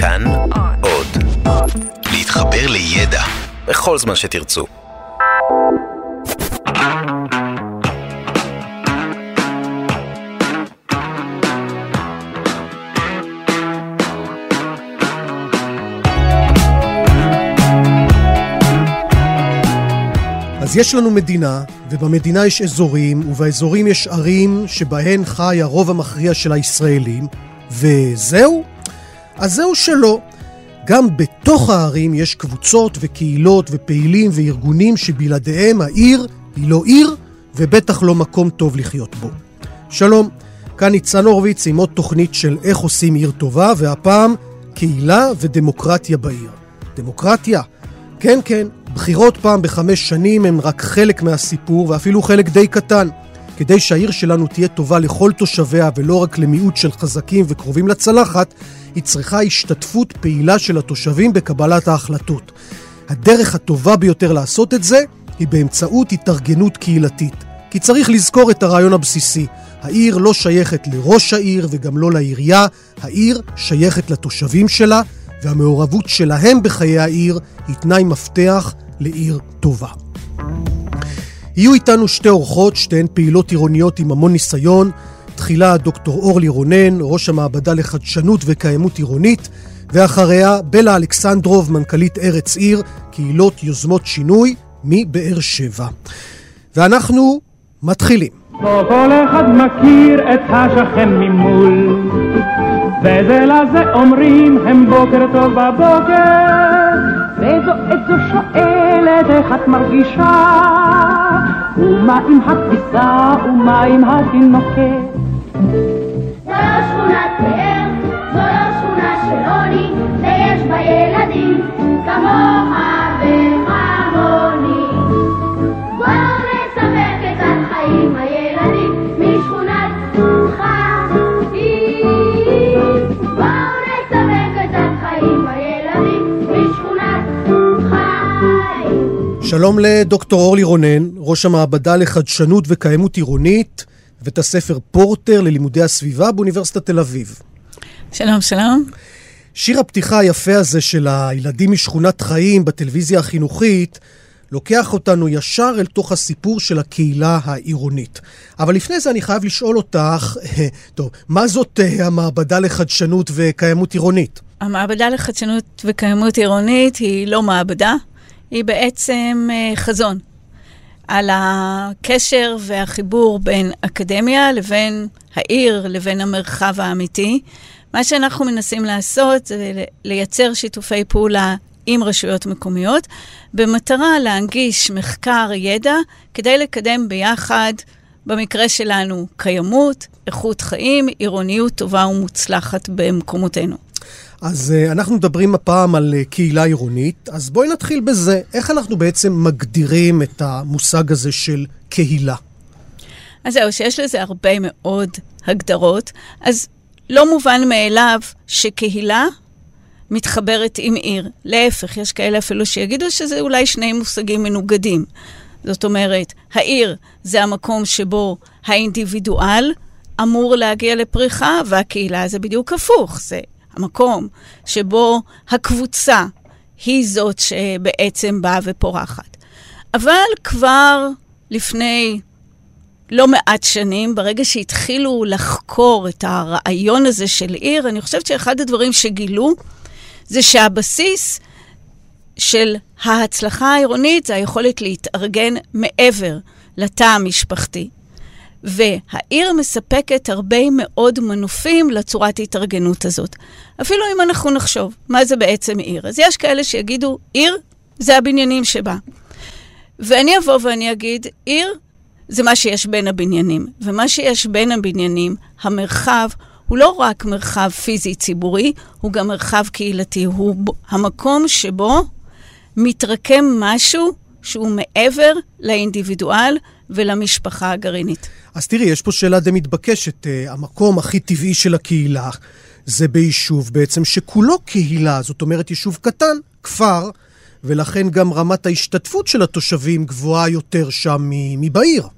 כאן עוד. להתחבר לידע בכל זמן שתרצו. אז יש לנו מדינה, ובמדינה יש אזורים, ובאזורים יש ערים שבהן חי הרוב המכריע של הישראלים, וזהו? אז זהו שלא. גם בתוך הערים יש קבוצות וקהילות ופעילים וארגונים שבלעדיהם העיר היא לא עיר, ובטח לא מקום טוב לחיות בו. שלום, כאן ניצן הורוביץ עם עוד תוכנית של איך עושים עיר טובה, והפעם קהילה ודמוקרטיה בעיר. דמוקרטיה? כן, כן, בחירות פעם בחמש שנים הן רק חלק מהסיפור, ואפילו חלק די קטן. כדי שהעיר שלנו תהיה טובה לכל תושביה ולא רק למיעוט של חזקים וקרובים לצלחת, היא צריכה השתתפות פעילה של התושבים בקבלת ההחלטות. הדרך הטובה ביותר לעשות את זה היא באמצעות התארגנות קהילתית. כי צריך לזכור את הרעיון הבסיסי, העיר לא שייכת לראש העיר וגם לא לעירייה, העיר שייכת לתושבים שלה, והמעורבות שלהם בחיי העיר היא תנאי מפתח לעיר טובה. יהיו איתנו שתי אורחות, שתיהן פעילות עירוניות עם המון ניסיון. תחילה דוקטור אורלי רונן, ראש המעבדה לחדשנות וקיימות עירונית, ואחריה בלה אלכסנדרוב, מנכ"לית ארץ עיר, קהילות יוזמות שינוי מבאר שבע. ואנחנו מתחילים. כל אחד מכיר את השכן ממול, וזה לזה אומרים הם בוקר טוב בבוקר, וזו את שואלת איך את מרגישה, ומה עם הכביסה ומה עם התינוקת. זו לא שכונת פאר, זו לא שכונה של עוני, ויש בה ילדים שלום לדוקטור אורלי רונן, ראש המעבדה לחדשנות וקיימות עירונית, בית הספר פורטר ללימודי הסביבה באוניברסיטת תל אביב. שלום, שלום. שיר הפתיחה היפה הזה של הילדים משכונת חיים בטלוויזיה החינוכית לוקח אותנו ישר אל תוך הסיפור של הקהילה העירונית. אבל לפני זה אני חייב לשאול אותך, טוב, מה זאת אה, המעבדה לחדשנות וקיימות עירונית? המעבדה לחדשנות וקיימות עירונית היא לא מעבדה, היא בעצם אה, חזון על הקשר והחיבור בין אקדמיה לבין העיר, לבין המרחב האמיתי. מה שאנחנו מנסים לעשות זה לייצר שיתופי פעולה עם רשויות מקומיות, במטרה להנגיש מחקר, ידע, כדי לקדם ביחד, במקרה שלנו, קיימות, איכות חיים, עירוניות טובה ומוצלחת במקומותינו. אז uh, אנחנו מדברים הפעם על uh, קהילה עירונית, אז בואי נתחיל בזה. איך אנחנו בעצם מגדירים את המושג הזה של קהילה? אז זהו, שיש לזה הרבה מאוד הגדרות. אז לא מובן מאליו שקהילה מתחברת עם עיר. להפך, יש כאלה אפילו שיגידו שזה אולי שני מושגים מנוגדים. זאת אומרת, העיר זה המקום שבו האינדיבידואל אמור להגיע לפריחה, והקהילה זה בדיוק הפוך. זה המקום שבו הקבוצה היא זאת שבעצם באה ופורחת. אבל כבר לפני לא מעט שנים, ברגע שהתחילו לחקור את הרעיון הזה של עיר, אני חושבת שאחד הדברים שגילו זה שהבסיס של ההצלחה העירונית זה היכולת להתארגן מעבר לתא המשפחתי. והעיר מספקת הרבה מאוד מנופים לצורת ההתארגנות הזאת. אפילו אם אנחנו נחשוב, מה זה בעצם עיר? אז יש כאלה שיגידו, עיר זה הבניינים שבה. ואני אבוא ואני אגיד, עיר זה מה שיש בין הבניינים. ומה שיש בין הבניינים, המרחב, הוא לא רק מרחב פיזי ציבורי, הוא גם מרחב קהילתי. הוא המקום שבו מתרקם משהו שהוא מעבר לאינדיבידואל ולמשפחה הגרעינית. אז תראי, יש פה שאלה די מתבקשת. Uh, המקום הכי טבעי של הקהילה זה ביישוב בעצם שכולו קהילה, זאת אומרת יישוב קטן, כפר, ולכן גם רמת ההשתתפות של התושבים גבוהה יותר שם מבעיר.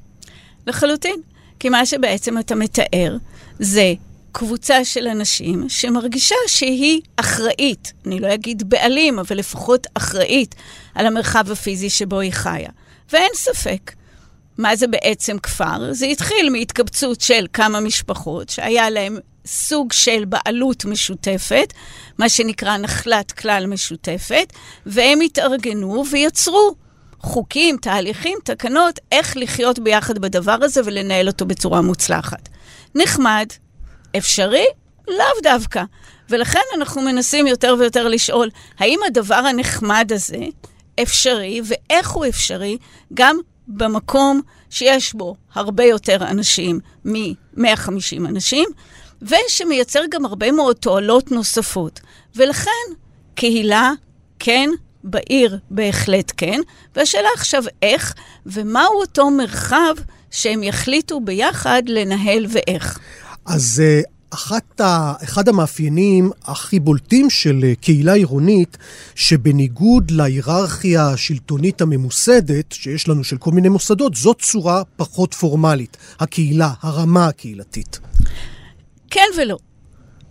לחלוטין. כי מה שבעצם אתה מתאר זה קבוצה של אנשים שמרגישה שהיא אחראית, אני לא אגיד בעלים, אבל לפחות אחראית על המרחב הפיזי שבו היא חיה. ואין ספק. מה זה בעצם כפר? זה התחיל מהתקבצות של כמה משפחות שהיה להם סוג של בעלות משותפת, מה שנקרא נחלת כלל משותפת, והם התארגנו ויצרו חוקים, תהליכים, תקנות, איך לחיות ביחד בדבר הזה ולנהל אותו בצורה מוצלחת. נחמד, אפשרי? לאו דווקא. ולכן אנחנו מנסים יותר ויותר לשאול, האם הדבר הנחמד הזה אפשרי, ואיך הוא אפשרי, גם במקום שיש בו הרבה יותר אנשים מ-150 אנשים, ושמייצר גם הרבה מאוד תועלות נוספות. ולכן, קהילה, כן, בעיר בהחלט כן, והשאלה עכשיו איך, ומהו אותו מרחב שהם יחליטו ביחד לנהל ואיך. אז אה, אחת ה, אחד המאפיינים הכי בולטים של אה, קהילה עירונית, שבניגוד להיררכיה השלטונית הממוסדת שיש לנו של כל מיני מוסדות, זאת צורה פחות פורמלית, הקהילה, הרמה הקהילתית. כן ולא.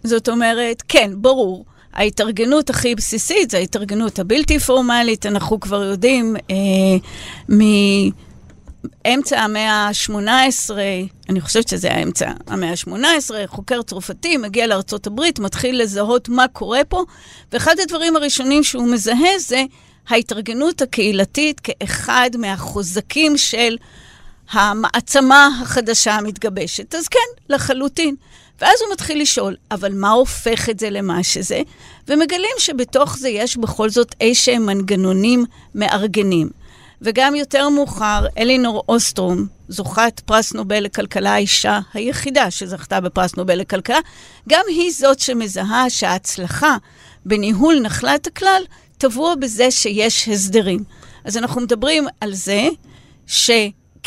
זאת אומרת, כן, ברור. ההתארגנות הכי בסיסית זה ההתארגנות הבלתי פורמלית. אנחנו כבר יודעים אה, מאמצע המאה ה-18, אני חושבת שזה היה אמצע המאה ה-18, חוקר צרפתי מגיע הברית, מתחיל לזהות מה קורה פה, ואחד הדברים הראשונים שהוא מזהה זה ההתארגנות הקהילתית כאחד מהחוזקים של המעצמה החדשה המתגבשת. אז כן, לחלוטין. ואז הוא מתחיל לשאול, אבל מה הופך את זה למה שזה? ומגלים שבתוך זה יש בכל זאת איזשהם מנגנונים מארגנים. וגם יותר מאוחר, אלינור אוסטרום, זוכת פרס נובל לכלכלה, האישה היחידה שזכתה בפרס נובל לכלכלה, גם היא זאת שמזהה שההצלחה בניהול נחלת הכלל טבוע בזה שיש הסדרים. אז אנחנו מדברים על זה ש...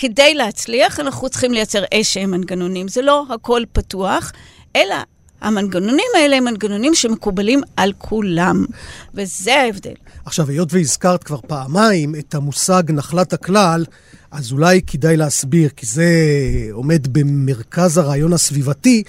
כדי להצליח, אנחנו צריכים לייצר איזשהם מנגנונים. זה לא הכל פתוח, אלא המנגנונים האלה הם מנגנונים שמקובלים על כולם, וזה ההבדל. עכשיו, היות והזכרת כבר פעמיים את המושג נחלת הכלל, אז אולי כדאי להסביר, כי זה עומד במרכז הרעיון הסביבתי,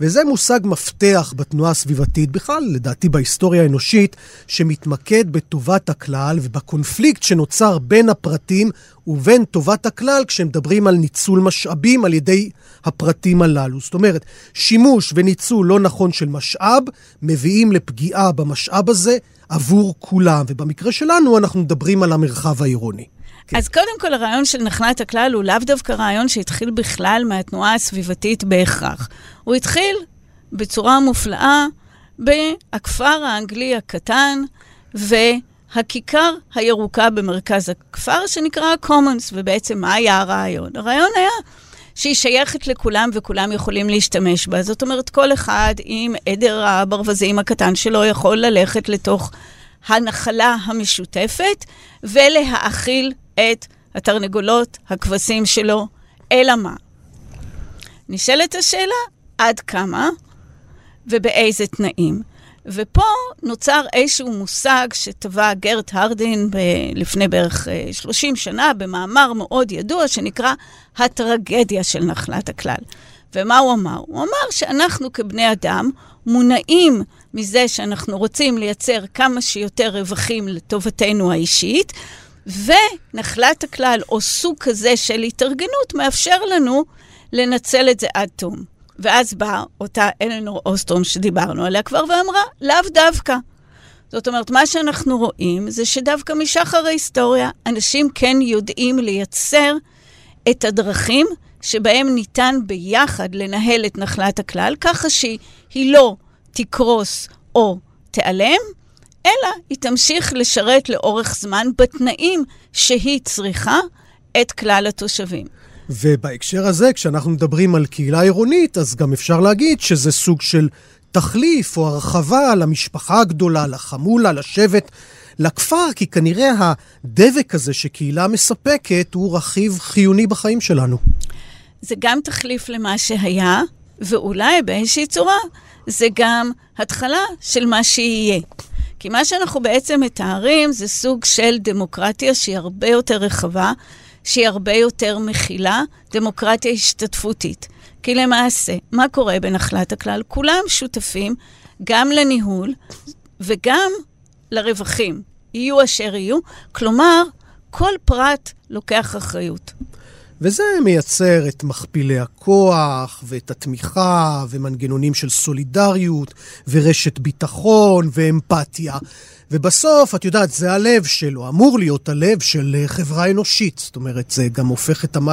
וזה מושג מפתח בתנועה הסביבתית, בכלל, לדעתי בהיסטוריה האנושית, שמתמקד בטובת הכלל ובקונפליקט שנוצר בין הפרטים ובין טובת הכלל כשמדברים על ניצול משאבים על ידי הפרטים הללו. זאת אומרת, שימוש וניצול לא נכון של משאב מביאים לפגיעה במשאב הזה עבור כולם, ובמקרה שלנו אנחנו מדברים על המרחב העירוני. כן. אז קודם כל, הרעיון של נחלת הכלל הוא לאו דווקא רעיון שהתחיל בכלל מהתנועה הסביבתית בהכרח. הוא התחיל בצורה מופלאה בכפר האנגלי הקטן, והכיכר הירוקה במרכז הכפר, שנקרא ה-commons, ובעצם מה היה הרעיון? הרעיון היה שהיא שייכת לכולם וכולם יכולים להשתמש בה. זאת אומרת, כל אחד עם עדר הברווזים הקטן שלו יכול ללכת לתוך הנחלה המשותפת ולהאכיל את התרנגולות, הכבשים שלו, אלא מה? נשאלת השאלה, עד כמה ובאיזה תנאים. ופה נוצר איזשהו מושג שטבע גרט הרדין ב- לפני בערך 30 אה, שנה במאמר מאוד ידוע שנקרא הטרגדיה של נחלת הכלל. ומה הוא אמר? הוא אמר שאנחנו כבני אדם מונעים מזה שאנחנו רוצים לייצר כמה שיותר רווחים לטובתנו האישית, ונחלת הכלל, או סוג כזה של התארגנות, מאפשר לנו לנצל את זה עד תום. ואז באה אותה אלנור אוסטרום שדיברנו עליה כבר, ואמרה, לאו דווקא. זאת אומרת, מה שאנחנו רואים זה שדווקא משחר ההיסטוריה, אנשים כן יודעים לייצר את הדרכים שבהם ניתן ביחד לנהל את נחלת הכלל, ככה שהיא לא תקרוס או תיעלם, אלא היא תמשיך לשרת לאורך זמן בתנאים שהיא צריכה את כלל התושבים. ובהקשר הזה, כשאנחנו מדברים על קהילה עירונית, אז גם אפשר להגיד שזה סוג של תחליף או הרחבה למשפחה הגדולה, לחמולה, לשבט, לכפר, כי כנראה הדבק הזה שקהילה מספקת הוא רכיב חיוני בחיים שלנו. זה גם תחליף למה שהיה, ואולי באיזושהי צורה זה גם התחלה של מה שיהיה. כי מה שאנחנו בעצם מתארים זה סוג של דמוקרטיה שהיא הרבה יותר רחבה, שהיא הרבה יותר מכילה, דמוקרטיה השתתפותית. כי למעשה, מה קורה בנחלת הכלל? כולם שותפים גם לניהול וגם לרווחים, יהיו אשר יהיו. כלומר, כל פרט לוקח אחריות. וזה מייצר את מכפילי הכוח, ואת התמיכה, ומנגנונים של סולידריות, ורשת ביטחון, ואמפתיה. ובסוף, את יודעת, זה הלב שלו, אמור להיות הלב של אה, חברה אנושית. זאת אומרת, זה גם הופך את, המ...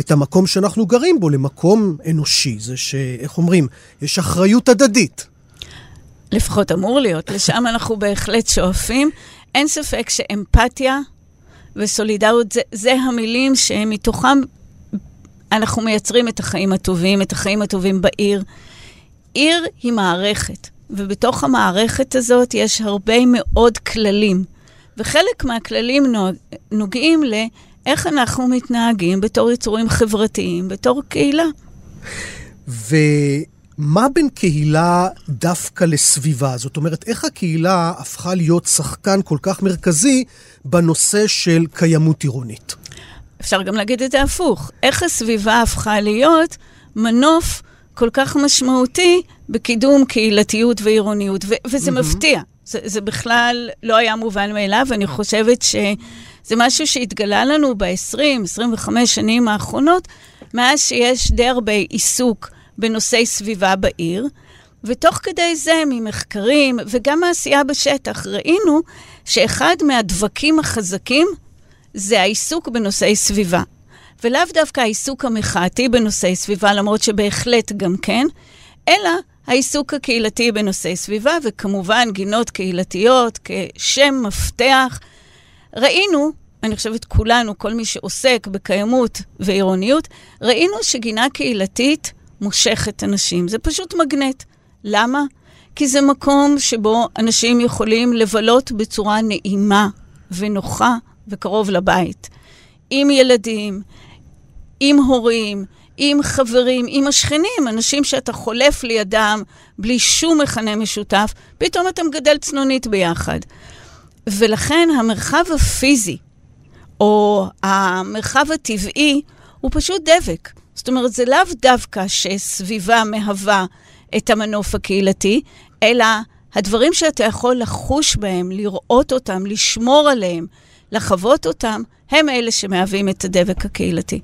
את המקום שאנחנו גרים בו למקום אנושי. זה ש... איך אומרים? יש אחריות הדדית. לפחות אמור להיות, לשם אנחנו בהחלט שואפים. אין ספק שאמפתיה וסולידריות זה, זה המילים שמתוכם אנחנו מייצרים את החיים הטובים, את החיים הטובים בעיר. עיר היא מערכת, ובתוך המערכת הזאת יש הרבה מאוד כללים. וחלק מהכללים נוג... נוגעים לאיך אנחנו מתנהגים בתור יצורים חברתיים, בתור קהילה. ומה בין קהילה דווקא לסביבה? זאת אומרת, איך הקהילה הפכה להיות שחקן כל כך מרכזי בנושא של קיימות עירונית? אפשר גם להגיד את זה הפוך. איך הסביבה הפכה להיות מנוף כל כך משמעותי בקידום קהילתיות ועירוניות, ו- וזה mm-hmm. מפתיע. זה, זה בכלל לא היה מובן מאליו, אני חושבת שזה משהו שהתגלה לנו ב-20, 25 שנים האחרונות, מאז שיש די הרבה עיסוק בנושאי סביבה בעיר. ותוך כדי זה, ממחקרים וגם מעשייה בשטח, ראינו שאחד מהדבקים החזקים זה העיסוק בנושאי סביבה. ולאו דווקא העיסוק המחאתי בנושאי סביבה, למרות שבהחלט גם כן, אלא העיסוק הקהילתי בנושאי סביבה, וכמובן גינות קהילתיות כשם מפתח. ראינו, אני חושבת כולנו, כל מי שעוסק בקיימות ועירוניות, ראינו שגינה קהילתית מושכת אנשים. זה פשוט מגנט. למה? כי זה מקום שבו אנשים יכולים לבלות בצורה נעימה ונוחה וקרוב לבית. עם ילדים, עם הורים, עם חברים, עם השכנים, אנשים שאתה חולף לידם בלי שום מכנה משותף, פתאום אתה מגדל צנונית ביחד. ולכן המרחב הפיזי, או המרחב הטבעי, הוא פשוט דבק. זאת אומרת, זה לאו דווקא שסביבה מהווה את המנוף הקהילתי, אלא הדברים שאתה יכול לחוש בהם, לראות אותם, לשמור עליהם, לחוות אותם, הם אלה שמהווים את הדבק הקהילתי.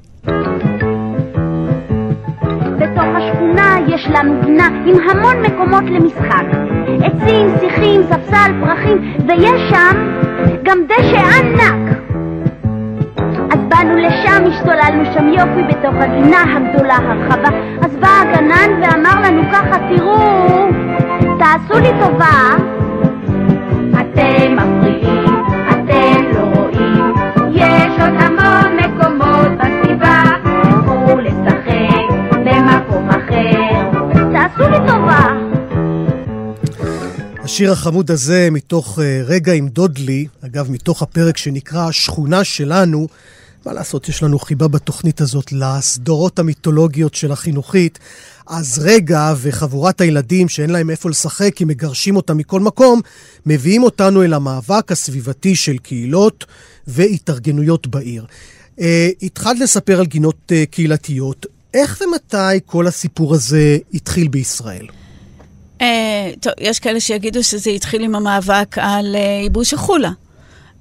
בתוך השכונה יש לנו גינה עם המון מקומות למשחק. עצים, שיחים, ספסל, פרחים, ויש שם גם דשא ענק. באנו לשם, השתוללנו שם יופי בתוך הגינה הגדולה הרחבה. אז בא הגנן ואמר לנו ככה, תראו, תעשו לי טובה, אתם מפריעים, אתם לא רואים, יש עוד המון מקומות בסביבה, תלכו לשחק במקום אחר, תעשו לי טובה. השיר החמוד הזה מתוך uh, רגע עם דודלי, אגב, מתוך הפרק שנקרא השכונה שלנו, מה לעשות, יש לנו חיבה בתוכנית הזאת לסדרות המיתולוגיות של החינוכית. אז רגע וחבורת הילדים שאין להם איפה לשחק כי מגרשים אותם מכל מקום, מביאים אותנו אל המאבק הסביבתי של קהילות והתארגנויות בעיר. Uh, התחלת לספר על גינות uh, קהילתיות. איך ומתי כל הסיפור הזה התחיל בישראל? Uh, טוב, יש כאלה שיגידו שזה התחיל עם המאבק על uh, ייבוש החולה.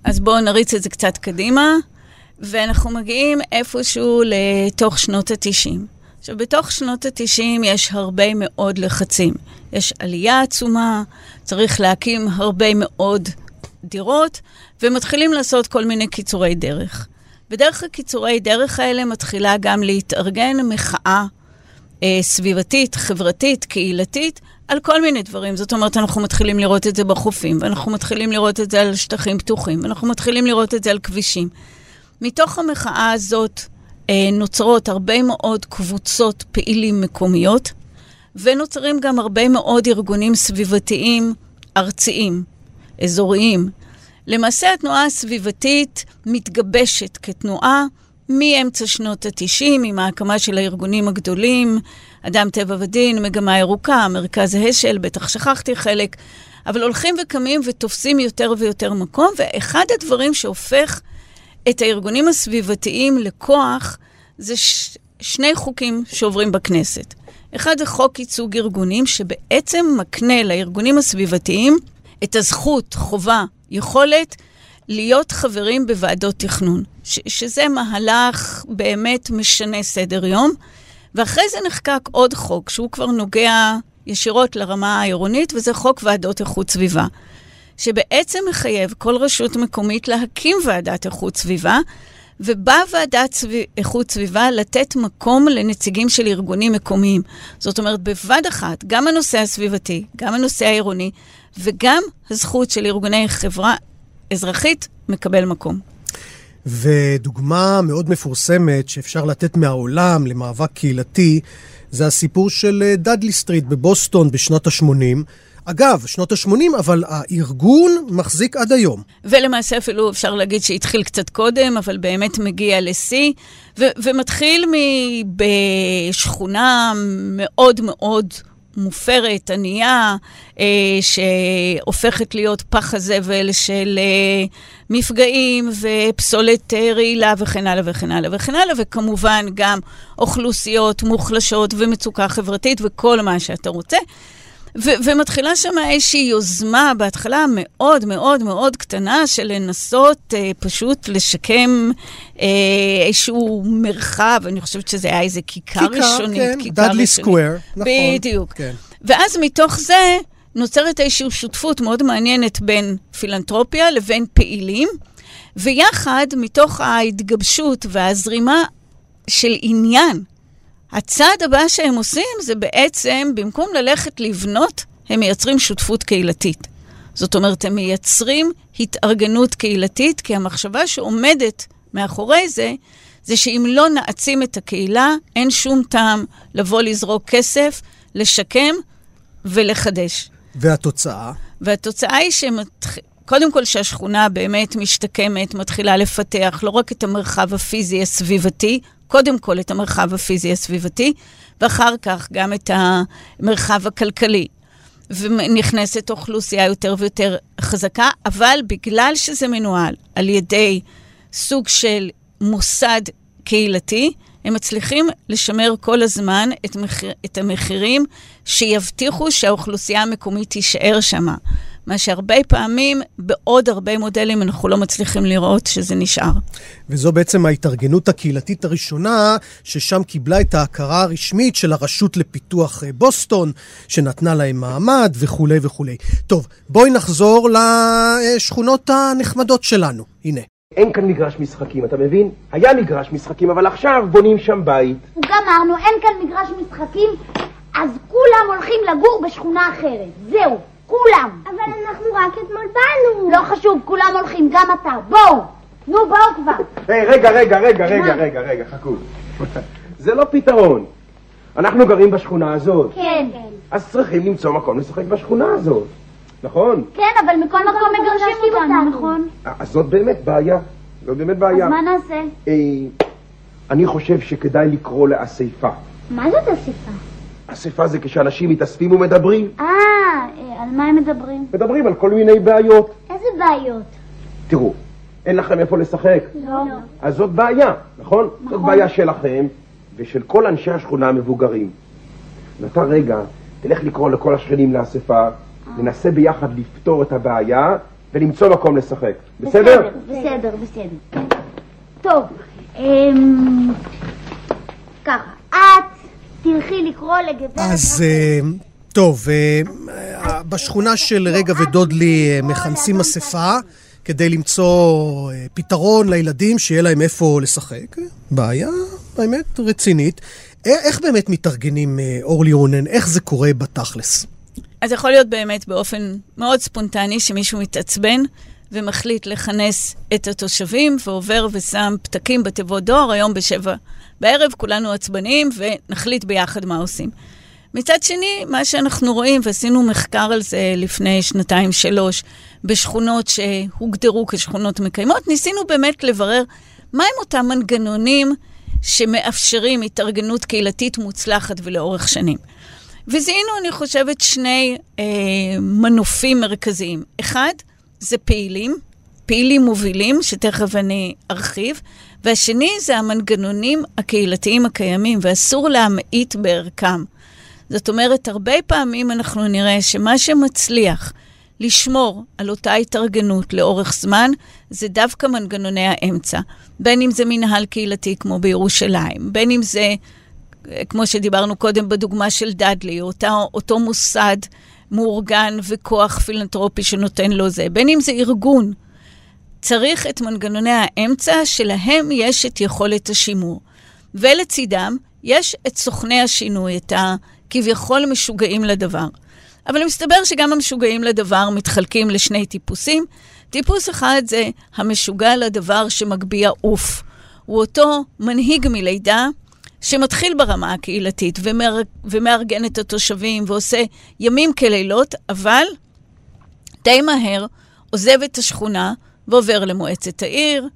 אז בואו נריץ את זה קצת קדימה, ואנחנו מגיעים איפשהו לתוך שנות ה-90. עכשיו, בתוך שנות ה-90 יש הרבה מאוד לחצים. יש עלייה עצומה, צריך להקים הרבה מאוד דירות, ומתחילים לעשות כל מיני קיצורי דרך. בדרך הקיצורי דרך האלה מתחילה גם להתארגן מחאה אה, סביבתית, חברתית, קהילתית, על כל מיני דברים. זאת אומרת, אנחנו מתחילים לראות את זה בחופים, ואנחנו מתחילים לראות את זה על שטחים פתוחים, ואנחנו מתחילים לראות את זה על כבישים. מתוך המחאה הזאת אה, נוצרות הרבה מאוד קבוצות פעילים מקומיות, ונוצרים גם הרבה מאוד ארגונים סביבתיים ארציים, אזוריים. למעשה התנועה הסביבתית מתגבשת כתנועה מאמצע שנות ה-90, עם ההקמה של הארגונים הגדולים, אדם טבע ודין, מגמה ירוקה, מרכז השל, בטח שכחתי חלק, אבל הולכים וקמים ותופסים יותר ויותר מקום, ואחד הדברים שהופך את הארגונים הסביבתיים לכוח, זה ש... שני חוקים שעוברים בכנסת. אחד זה חוק ייצוג ארגונים, שבעצם מקנה לארגונים הסביבתיים את הזכות, חובה, יכולת להיות חברים בוועדות תכנון, ש- שזה מהלך באמת משנה סדר יום. ואחרי זה נחקק עוד חוק, שהוא כבר נוגע ישירות לרמה העירונית, וזה חוק ועדות איכות סביבה, שבעצם מחייב כל רשות מקומית להקים ועדת איכות סביבה, ובוועדת סב... איכות סביבה לתת מקום לנציגים של ארגונים מקומיים. זאת אומרת, בבת אחת, גם הנושא הסביבתי, גם הנושא העירוני, וגם הזכות של ארגוני חברה אזרחית מקבל מקום. ודוגמה מאוד מפורסמת שאפשר לתת מהעולם למאבק קהילתי, זה הסיפור של אה, דאדלי סטריט בבוסטון בשנות ה-80. אגב, שנות ה-80, אבל הארגון מחזיק עד היום. ולמעשה אפילו אפשר להגיד שהתחיל קצת קודם, אבל באמת מגיע לשיא, ומתחיל בשכונה מאוד מאוד מופרת, ענייה, אה, שהופכת להיות פח הזבל של אה, מפגעים ופסולת אה, רעילה וכן הלאה וכן הלאה וכן הלאה, וכמובן גם אוכלוסיות מוחלשות ומצוקה חברתית וכל מה שאתה רוצה. ו- ומתחילה שם איזושהי יוזמה, בהתחלה מאוד מאוד מאוד קטנה, של לנסות אה, פשוט לשקם אה, איזשהו מרחב, אני חושבת שזה היה איזה כיכר, כיכר ראשונית. כן, דאדלי סקוואר, נכון. בדיוק. כן. ואז מתוך זה נוצרת איזושהי שותפות מאוד מעניינת בין פילנטרופיה לבין פעילים, ויחד, מתוך ההתגבשות והזרימה של עניין, הצעד הבא שהם עושים זה בעצם, במקום ללכת לבנות, הם מייצרים שותפות קהילתית. זאת אומרת, הם מייצרים התארגנות קהילתית, כי המחשבה שעומדת מאחורי זה, זה שאם לא נעצים את הקהילה, אין שום טעם לבוא לזרוק כסף, לשקם ולחדש. והתוצאה? והתוצאה היא שקודם כל שהשכונה באמת משתקמת, מתחילה לפתח לא רק את המרחב הפיזי הסביבתי, קודם כל את המרחב הפיזי הסביבתי, ואחר כך גם את המרחב הכלכלי. ונכנסת אוכלוסייה יותר ויותר חזקה, אבל בגלל שזה מנוהל על ידי סוג של מוסד קהילתי, הם מצליחים לשמר כל הזמן את, מחיר, את המחירים שיבטיחו שהאוכלוסייה המקומית תישאר שמה. מה שהרבה פעמים, בעוד הרבה מודלים, אנחנו לא מצליחים לראות שזה נשאר. וזו בעצם ההתארגנות הקהילתית הראשונה, ששם קיבלה את ההכרה הרשמית של הרשות לפיתוח אה, בוסטון, שנתנה להם מעמד וכולי וכולי. טוב, בואי נחזור לשכונות הנחמדות שלנו. הנה. אין כאן מגרש משחקים, אתה מבין? היה מגרש משחקים, אבל עכשיו בונים שם בית. גמרנו, אין כאן מגרש משחקים, אז כולם הולכים לגור בשכונה אחרת. זהו, כולם. אבל אנחנו רק אתמול באנו. לא חשוב, כולם הולכים, גם אתה. בואו! נו, בואו כבר. היי, רגע, רגע, רגע, רגע, רגע, רגע, חכו. זה לא פתרון. אנחנו גרים בשכונה הזאת. כן. אז צריכים למצוא מקום לשחק בשכונה הזאת. נכון? כן, אבל מכל מקום מגרשים אותנו, נכון? אז זאת באמת בעיה. זאת באמת בעיה. אז מה נעשה? אה, אני חושב שכדאי לקרוא לאספה. מה זאת אסיפה? אספה זה כשאנשים מתאספים ומדברים. אה, אה, על מה הם מדברים? מדברים על כל מיני בעיות. איזה בעיות? תראו, אין לכם איפה לשחק. לא. אז זאת בעיה, נכון? זאת בעיה שלכם ושל כל אנשי השכונה המבוגרים. ואתה רגע, תלך לקרוא לכל השכנים לאספה, ננסה ביחד לפתור את הבעיה ולמצוא מקום לשחק. בסדר? בסדר, בסדר. טוב, אמ... ככה, את תלכי לקרוא לגברת... אז אה, טוב, אה, בשכונה של רגע ודודלי אה, מכנסים אספה כדי למצוא אה, פתרון לילדים, שיהיה להם איפה לשחק. בעיה באמת רצינית. איך באמת מתארגנים, אורלי רונן? איך זה קורה בתכלס? אז יכול להיות באמת באופן מאוד ספונטני שמישהו מתעצבן ומחליט לכנס את התושבים ועובר ושם פתקים בתיבות דואר, היום בשבע בערב, כולנו עצבניים ונחליט ביחד מה עושים. מצד שני, מה שאנחנו רואים, ועשינו מחקר על זה לפני שנתיים-שלוש, בשכונות שהוגדרו כשכונות מקיימות, ניסינו באמת לברר מהם אותם מנגנונים שמאפשרים התארגנות קהילתית מוצלחת ולאורך שנים. וזיהינו, אני חושבת, שני אה, מנופים מרכזיים. אחד, זה פעילים, פעילים מובילים, שתכף אני ארחיב, והשני זה המנגנונים הקהילתיים הקיימים, ואסור להמעיט בערכם. זאת אומרת, הרבה פעמים אנחנו נראה שמה שמצליח לשמור על אותה התארגנות לאורך זמן, זה דווקא מנגנוני האמצע. בין אם זה מנהל קהילתי כמו בירושלים, בין אם זה, כמו שדיברנו קודם בדוגמה של דאדלי, אותו, אותו מוסד מאורגן וכוח פילנטרופי שנותן לו זה, בין אם זה ארגון. צריך את מנגנוני האמצע שלהם יש את יכולת השימור. ולצידם יש את סוכני השינוי, את הכביכול משוגעים לדבר. אבל מסתבר שגם המשוגעים לדבר מתחלקים לשני טיפוסים. טיפוס אחד זה המשוגע לדבר שמגביה עוף. הוא אותו מנהיג מלידה שמתחיל ברמה הקהילתית ומאר... ומארגן את התושבים ועושה ימים כלילות, אבל די מהר עוזב את השכונה ועובר למועצת העיר,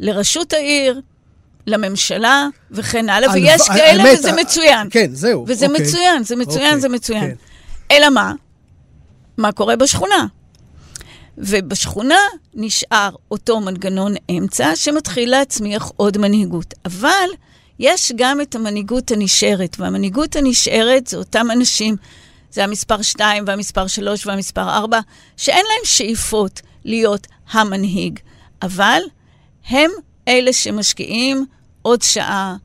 לראשות העיר, לממשלה וכן הלאה, ויש כאלה האמת, וזה מצוין. כן, זהו. וזה אוקיי. מצוין, זה מצוין, אוקיי, זה מצוין. כן. אלא מה? מה קורה בשכונה? ובשכונה נשאר אותו מנגנון אמצע שמתחיל להצמיח עוד מנהיגות. אבל יש גם את המנהיגות הנשארת, והמנהיגות הנשארת זה אותם אנשים, זה המספר 2 והמספר 3 והמספר 4, שאין להם שאיפות להיות המנהיג, אבל הם אלה שמשקיעים עוד שעה,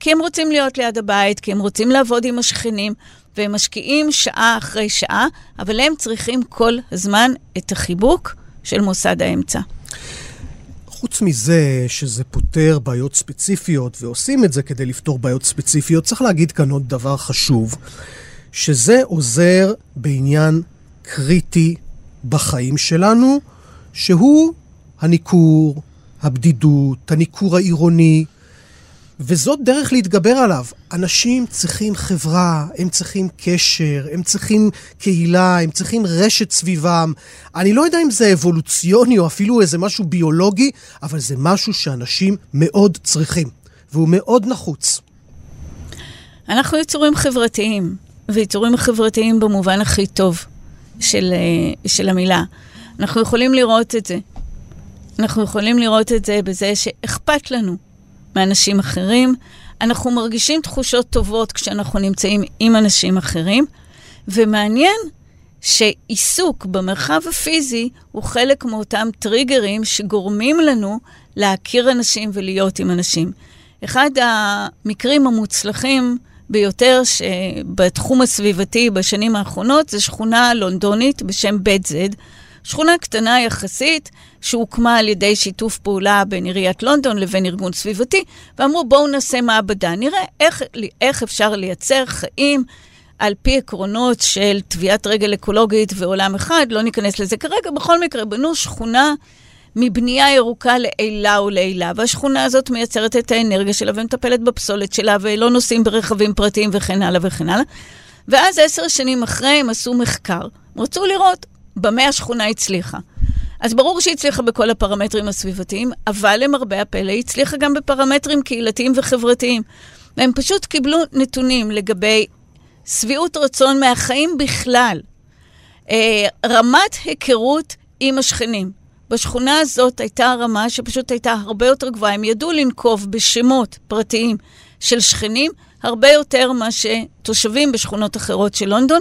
כי הם רוצים להיות ליד הבית, כי הם רוצים לעבוד עם השכנים, והם משקיעים שעה אחרי שעה, אבל הם צריכים כל הזמן את החיבוק של מוסד האמצע. חוץ מזה שזה פותר בעיות ספציפיות, ועושים את זה כדי לפתור בעיות ספציפיות, צריך להגיד כאן עוד דבר חשוב, שזה עוזר בעניין קריטי בחיים שלנו, שהוא הניכור, הבדידות, הניכור העירוני, וזאת דרך להתגבר עליו. אנשים צריכים חברה, הם צריכים קשר, הם צריכים קהילה, הם צריכים רשת סביבם. אני לא יודע אם זה אבולוציוני או אפילו איזה משהו ביולוגי, אבל זה משהו שאנשים מאוד צריכים, והוא מאוד נחוץ. אנחנו יצורים חברתיים, ויצורים חברתיים במובן הכי טוב של, אה, של המילה. אנחנו יכולים לראות את זה. אנחנו יכולים לראות את זה בזה שאכפת לנו מאנשים אחרים. אנחנו מרגישים תחושות טובות כשאנחנו נמצאים עם אנשים אחרים, ומעניין שעיסוק במרחב הפיזי הוא חלק מאותם טריגרים שגורמים לנו להכיר אנשים ולהיות עם אנשים. אחד המקרים המוצלחים ביותר שבתחום הסביבתי בשנים האחרונות זה שכונה לונדונית בשם בית זד, שכונה קטנה יחסית, שהוקמה על ידי שיתוף פעולה בין עיריית לונדון לבין ארגון סביבתי, ואמרו בואו נעשה מעבדה, נראה איך, איך אפשר לייצר חיים על פי עקרונות של טביעת רגל אקולוגית ועולם אחד, לא ניכנס לזה כרגע. בכל מקרה, בנו שכונה מבנייה ירוקה לעילה ולעילה, והשכונה הזאת מייצרת את האנרגיה שלה ומטפלת בפסולת שלה, ולא נוסעים ברכבים פרטיים וכן הלאה וכן הלאה. ואז עשר שנים אחרי הם עשו מחקר. רצו לראות במה השכונה הצליחה. אז ברור שהיא הצליחה בכל הפרמטרים הסביבתיים, אבל למרבה הפלא היא הצליחה גם בפרמטרים קהילתיים וחברתיים. והם פשוט קיבלו נתונים לגבי שביעות רצון מהחיים בכלל, אה, רמת היכרות עם השכנים. בשכונה הזאת הייתה רמה שפשוט הייתה הרבה יותר גבוהה. הם ידעו לנקוב בשמות פרטיים של שכנים הרבה יותר מה שתושבים בשכונות אחרות של לונדון,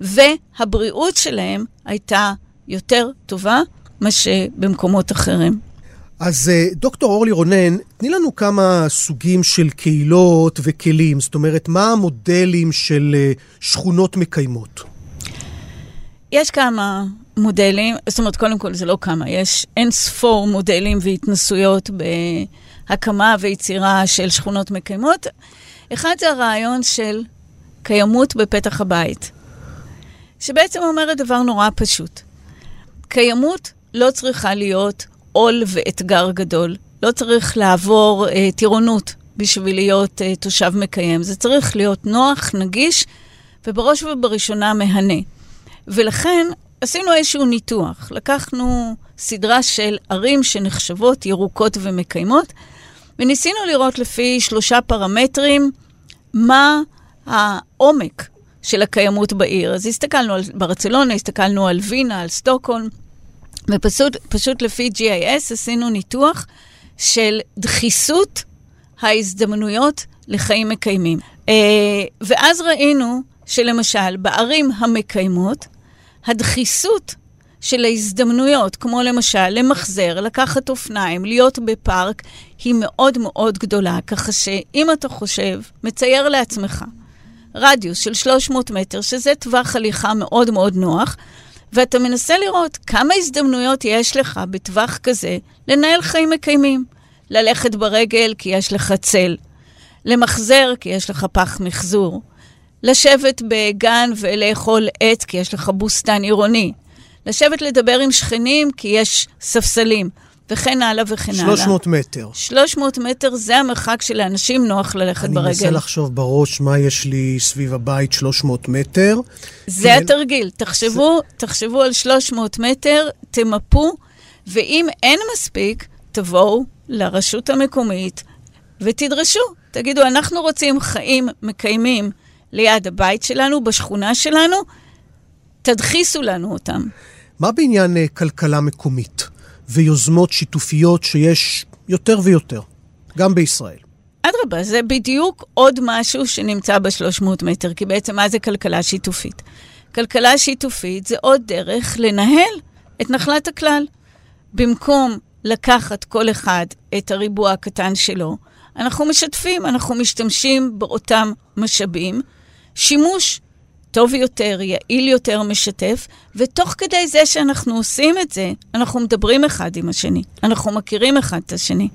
והבריאות שלהם הייתה יותר טובה מה שבמקומות אחרים. אז אה, דוקטור אורלי רונן, תני לנו כמה סוגים של קהילות וכלים. זאת אומרת, מה המודלים של אה, שכונות מקיימות? יש כמה מודלים, זאת אומרת, קודם כל זה לא כמה, יש אין ספור מודלים והתנסויות בהקמה ויצירה של שכונות מקיימות. אחד זה הרעיון של קיימות בפתח הבית, שבעצם אומרת דבר נורא פשוט. קיימות לא צריכה להיות עול ואתגר גדול. לא צריך לעבור אה, טירונות בשביל להיות אה, תושב מקיים. זה צריך להיות נוח, נגיש, ובראש ובראשונה מהנה. ולכן עשינו איזשהו ניתוח. לקחנו סדרה של ערים שנחשבות ירוקות ומקיימות, וניסינו לראות לפי שלושה פרמטרים מה העומק של הקיימות בעיר. אז הסתכלנו על ברצלונה, הסתכלנו על וינה, על סטוקהולם, ופשוט פשוט לפי GIS עשינו ניתוח של דחיסות ההזדמנויות לחיים מקיימים. אה, ואז ראינו שלמשל בערים המקיימות, הדחיסות של ההזדמנויות, כמו למשל למחזר, לקחת אופניים, להיות בפארק, היא מאוד מאוד גדולה. ככה שאם אתה חושב, מצייר לעצמך רדיוס של 300 מטר, שזה טווח הליכה מאוד מאוד נוח, ואתה מנסה לראות כמה הזדמנויות יש לך בטווח כזה לנהל חיים מקיימים. ללכת ברגל כי יש לך צל, למחזר כי יש לך פח מחזור, לשבת בגן ולאכול עץ כי יש לך בוסתן עירוני, לשבת לדבר עם שכנים כי יש ספסלים, וכן הלאה וכן 300 הלאה. 300 מטר. 300 מטר זה המרחק שלאנשים נוח ללכת אני ברגל. מנסה לחשוב בראש מה יש לי סביב הבית 300 מטר. זה כן. התרגיל. תחשבו, תחשבו על 300 מטר, תמפו, ואם אין מספיק, תבואו לרשות המקומית ותדרשו. תגידו, אנחנו רוצים חיים מקיימים ליד הבית שלנו, בשכונה שלנו, תדחיסו לנו אותם. מה בעניין אה, כלכלה מקומית ויוזמות שיתופיות שיש יותר ויותר, גם בישראל? אדרבה, זה בדיוק עוד משהו שנמצא ב-300 מטר, כי בעצם מה זה כלכלה שיתופית? כלכלה שיתופית זה עוד דרך לנהל את נחלת הכלל. במקום לקחת כל אחד את הריבוע הקטן שלו, אנחנו משתפים, אנחנו משתמשים באותם משאבים. שימוש טוב יותר, יעיל יותר, משתף, ותוך כדי זה שאנחנו עושים את זה, אנחנו מדברים אחד עם השני. אנחנו מכירים אחד את השני.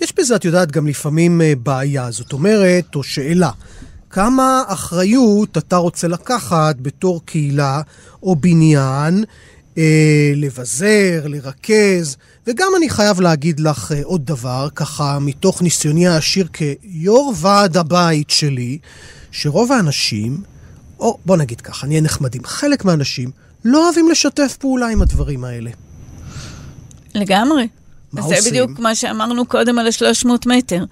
יש בזה, את יודעת, גם לפעמים אה, בעיה. זאת אומרת, או שאלה, כמה אחריות אתה רוצה לקחת בתור קהילה או בניין, אה, לבזר, לרכז, וגם אני חייב להגיד לך אה, עוד דבר, ככה מתוך ניסיוני העשיר כיו"ר ועד הבית שלי, שרוב האנשים, או בוא נגיד ככה, נהיה נחמדים, חלק מהאנשים לא אוהבים לשתף פעולה עם הדברים האלה. לגמרי. מה זה עושים? בדיוק מה שאמרנו קודם על ה-300 מטר.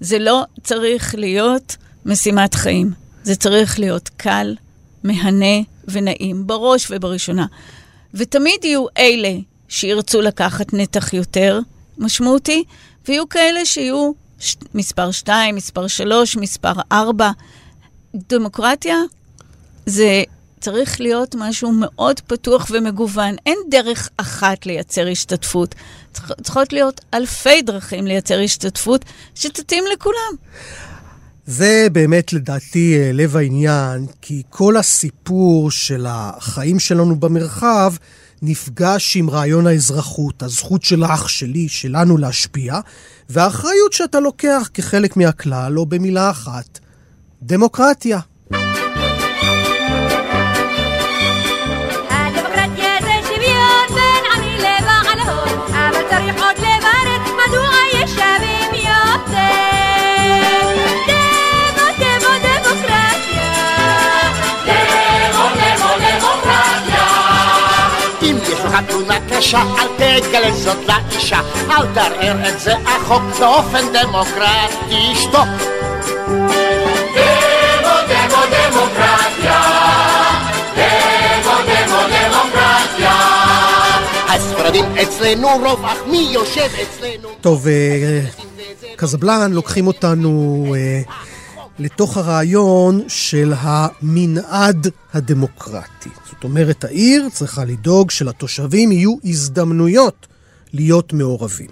זה לא צריך להיות משימת חיים. זה צריך להיות קל, מהנה ונעים, בראש ובראשונה. ותמיד יהיו אלה שירצו לקחת נתח יותר משמעותי, ויהיו כאלה שיהיו ש... מספר 2, מספר 3, מספר 4. דמוקרטיה זה צריך להיות משהו מאוד פתוח ומגוון. אין דרך אחת לייצר השתתפות. צריכ- צריכות להיות אלפי דרכים לייצר השתתפות שתתאים לכולם. זה באמת לדעתי אה, לב העניין, כי כל הסיפור של החיים שלנו במרחב נפגש עם רעיון האזרחות, הזכות שלך, שלי, שלנו להשפיע, והאחריות שאתה לוקח כחלק מהכלל, או במילה אחת, דמוקרטיה. יש לך תלונה קשה, אל תגלה זאת לאישה, אל תערער את זה החוק באופן דמוקרטי, שתוק. דמו דמו דמוקרטיה, דמו דמו דמוקרטיה. הספרדים אצלנו רוב, אך מי יושב אצלנו? טוב, אה, קזבלן, לוקחים אותנו אה, לתוך הרעיון של המנעד הדמוקרטי. זאת אומרת, העיר צריכה לדאוג שלתושבים יהיו הזדמנויות להיות מעורבים.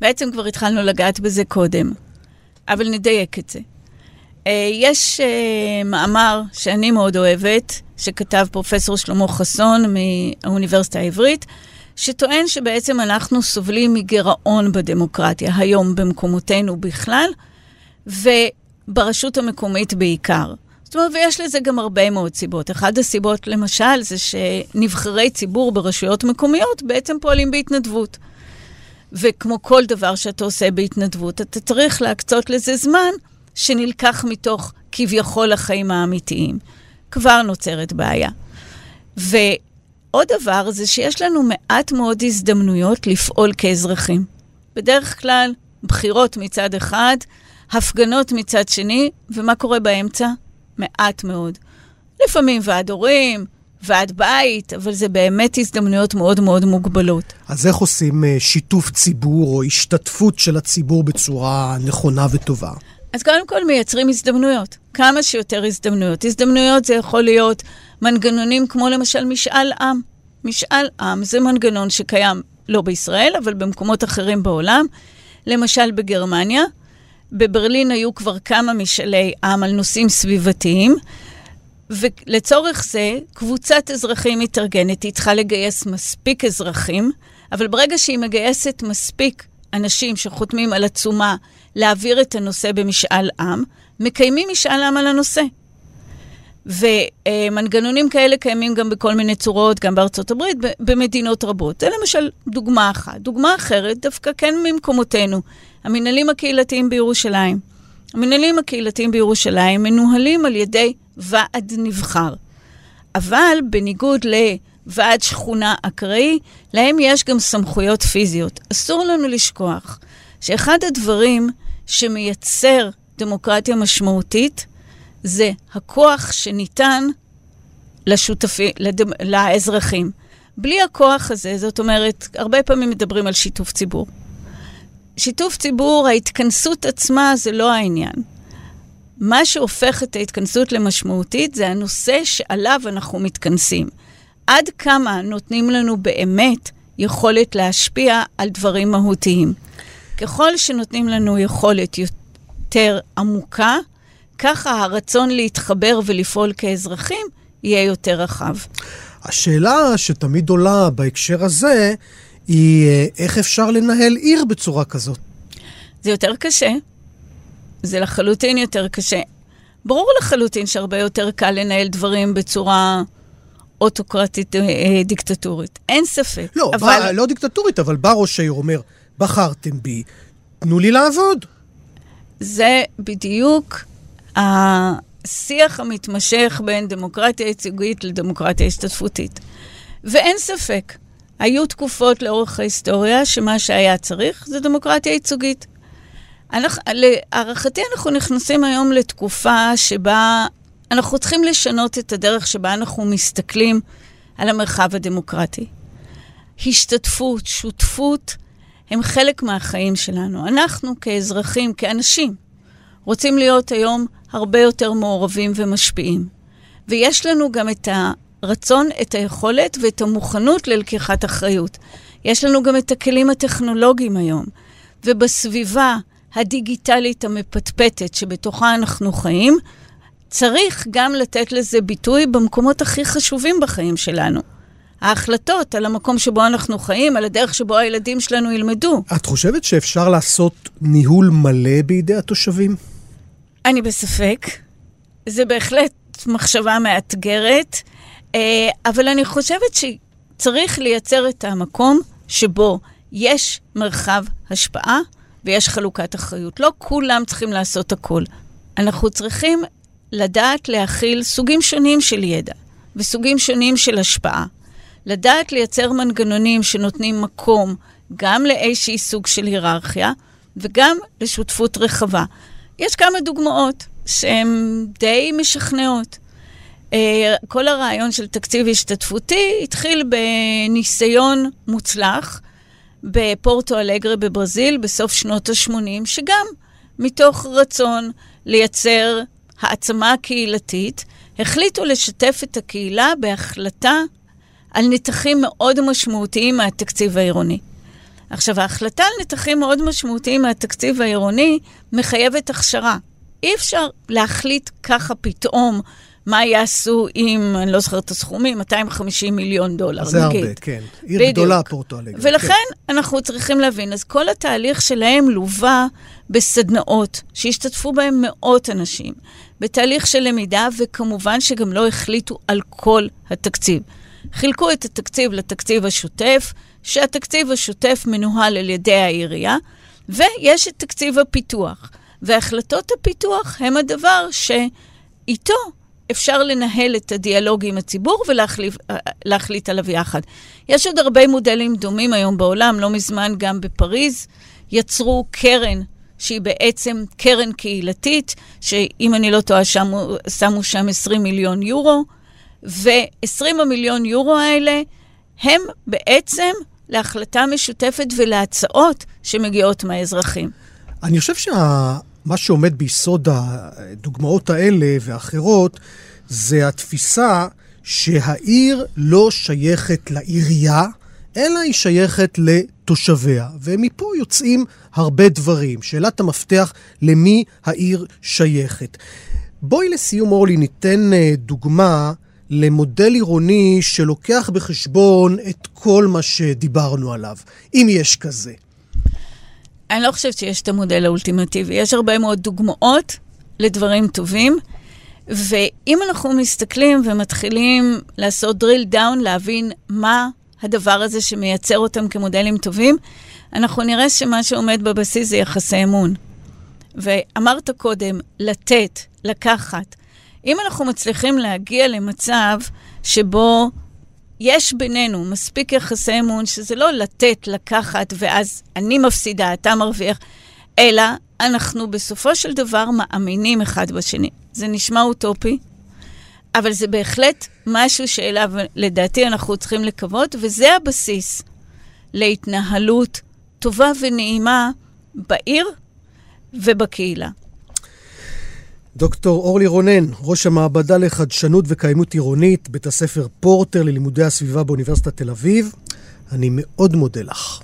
בעצם כבר התחלנו לגעת בזה קודם, אבל נדייק את זה. אה, יש אה, מאמר שאני מאוד אוהבת, שכתב פרופסור שלמה חסון מהאוניברסיטה העברית, שטוען שבעצם אנחנו סובלים מגירעון בדמוקרטיה היום במקומותינו בכלל, וברשות המקומית בעיקר. זאת אומרת, ויש לזה גם הרבה מאוד סיבות. אחת הסיבות, למשל, זה שנבחרי ציבור ברשויות מקומיות בעצם פועלים בהתנדבות. וכמו כל דבר שאתה עושה בהתנדבות, אתה צריך להקצות לזה זמן שנלקח מתוך כביכול החיים האמיתיים. כבר נוצרת בעיה. ועוד דבר זה שיש לנו מעט מאוד הזדמנויות לפעול כאזרחים. בדרך כלל, בחירות מצד אחד, הפגנות מצד שני, ומה קורה באמצע? מעט מאוד. לפעמים ועד הורים, ועד בית, אבל זה באמת הזדמנויות מאוד מאוד מוגבלות. אז איך עושים אה, שיתוף ציבור או השתתפות של הציבור בצורה נכונה וטובה? אז קודם כל מייצרים הזדמנויות, כמה שיותר הזדמנויות. הזדמנויות זה יכול להיות מנגנונים כמו למשל משאל עם. משאל עם זה מנגנון שקיים לא בישראל, אבל במקומות אחרים בעולם. למשל בגרמניה, בברלין היו כבר כמה משאלי עם על נושאים סביבתיים, ולצורך זה קבוצת אזרחים מתארגנת, היא צריכה לגייס מספיק אזרחים, אבל ברגע שהיא מגייסת מספיק אנשים שחותמים על עצומה להעביר את הנושא במשאל עם, מקיימים משאל עם על הנושא. ומנגנונים כאלה קיימים גם בכל מיני צורות, גם בארצות הברית, במדינות רבות. זה למשל דוגמה אחת. דוגמה אחרת, דווקא כן ממקומותינו, המנהלים הקהילתיים בירושלים. המנהלים הקהילתיים בירושלים מנוהלים על ידי ועד נבחר. אבל בניגוד לוועד שכונה אקראי, להם יש גם סמכויות פיזיות. אסור לנו לשכוח שאחד הדברים שמייצר דמוקרטיה משמעותית זה הכוח שניתן לשותפי, לדמ, לאזרחים. בלי הכוח הזה, זאת אומרת, הרבה פעמים מדברים על שיתוף ציבור. שיתוף ציבור, ההתכנסות עצמה זה לא העניין. מה שהופך את ההתכנסות למשמעותית זה הנושא שעליו אנחנו מתכנסים. עד כמה נותנים לנו באמת יכולת להשפיע על דברים מהותיים. ככל שנותנים לנו יכולת יותר עמוקה, ככה הרצון להתחבר ולפעול כאזרחים יהיה יותר רחב. השאלה שתמיד עולה בהקשר הזה, היא אה, איך אפשר לנהל עיר בצורה כזאת. זה יותר קשה. זה לחלוטין יותר קשה. ברור לחלוטין שהרבה יותר קל לנהל דברים בצורה אוטוקרטית אה, אה, דיקטטורית. אין ספק. לא, אבל... בא, לא דיקטטורית, אבל בא ראש העיר אומר, בחרתם בי, תנו לי לעבוד. זה בדיוק השיח המתמשך בין דמוקרטיה ייצוגית לדמוקרטיה השתתפותית. ואין ספק, היו תקופות לאורך ההיסטוריה שמה שהיה צריך זה דמוקרטיה ייצוגית. להערכתי אנחנו נכנסים היום לתקופה שבה אנחנו צריכים לשנות את הדרך שבה אנחנו מסתכלים על המרחב הדמוקרטי. השתתפות, שותפות, הם חלק מהחיים שלנו. אנחנו כאזרחים, כאנשים, רוצים להיות היום הרבה יותר מעורבים ומשפיעים. ויש לנו גם את הרצון, את היכולת ואת המוכנות ללקיחת אחריות. יש לנו גם את הכלים הטכנולוגיים היום. ובסביבה הדיגיטלית המפטפטת שבתוכה אנחנו חיים, צריך גם לתת לזה ביטוי במקומות הכי חשובים בחיים שלנו. ההחלטות על המקום שבו אנחנו חיים, על הדרך שבו הילדים שלנו ילמדו. את חושבת שאפשר לעשות ניהול מלא בידי התושבים? אני בספק. זה בהחלט מחשבה מאתגרת, אה, אבל אני חושבת שצריך לייצר את המקום שבו יש מרחב השפעה ויש חלוקת אחריות. לא כולם צריכים לעשות הכל. אנחנו צריכים לדעת להכיל סוגים שונים של ידע וסוגים שונים של השפעה. לדעת לייצר מנגנונים שנותנים מקום גם לאיזשהי סוג של היררכיה וגם לשותפות רחבה. יש כמה דוגמאות שהן די משכנעות. Uh, כל הרעיון של תקציב השתתפותי התחיל בניסיון מוצלח בפורטו אלגרה בברזיל בסוף שנות ה-80, שגם מתוך רצון לייצר העצמה קהילתית, החליטו לשתף את הקהילה בהחלטה על נתחים מאוד משמעותיים מהתקציב העירוני. עכשיו, ההחלטה על נתחים מאוד משמעותיים מהתקציב העירוני מחייבת הכשרה. אי אפשר להחליט ככה פתאום מה יעשו עם, אני לא זוכרת את הסכומים, 250 מיליון דולר, זה נגיד. הרבה, כן. עיר בדיוק. גדולה, פורטו אלגרה. ולכן כן. אנחנו צריכים להבין, אז כל התהליך שלהם לווה בסדנאות, שהשתתפו בהם מאות אנשים, בתהליך של למידה, וכמובן שגם לא החליטו על כל התקציב. חילקו את התקציב לתקציב השוטף, שהתקציב השוטף מנוהל על ידי העירייה, ויש את תקציב הפיתוח. והחלטות הפיתוח הם הדבר שאיתו אפשר לנהל את הדיאלוג עם הציבור ולהחליט עליו יחד. יש עוד הרבה מודלים דומים היום בעולם, לא מזמן גם בפריז יצרו קרן שהיא בעצם קרן קהילתית, שאם אני לא טועה, שמו, שמו שם 20 מיליון יורו, ו-20 המיליון יורו האלה הם בעצם להחלטה משותפת ולהצעות שמגיעות מהאזרחים. אני חושב שמה שעומד ביסוד הדוגמאות האלה ואחרות, זה התפיסה שהעיר לא שייכת לעירייה, אלא היא שייכת לתושביה. ומפה יוצאים הרבה דברים. שאלת המפתח, למי העיר שייכת. בואי לסיום, אורלי, ניתן אה, דוגמה למודל עירוני שלוקח בחשבון את כל מה שדיברנו עליו, אם יש כזה. אני לא חושבת שיש את המודל האולטימטיבי. יש הרבה מאוד דוגמאות לדברים טובים, ואם אנחנו מסתכלים ומתחילים לעשות drill down, להבין מה הדבר הזה שמייצר אותם כמודלים טובים, אנחנו נראה שמה שעומד בבסיס זה יחסי אמון. ואמרת קודם, לתת, לקחת. אם אנחנו מצליחים להגיע למצב שבו יש בינינו מספיק יחסי אמון, שזה לא לתת, לקחת, ואז אני מפסידה, אתה מרוויח, אלא אנחנו בסופו של דבר מאמינים אחד בשני. זה נשמע אוטופי, אבל זה בהחלט משהו שאליו, לדעתי, אנחנו צריכים לקוות, וזה הבסיס להתנהלות טובה ונעימה בעיר ובקהילה. דוקטור אורלי רונן, ראש המעבדה לחדשנות וקיימות עירונית, בית הספר פורטר ללימודי הסביבה באוניברסיטת תל אביב, אני מאוד מודה לך.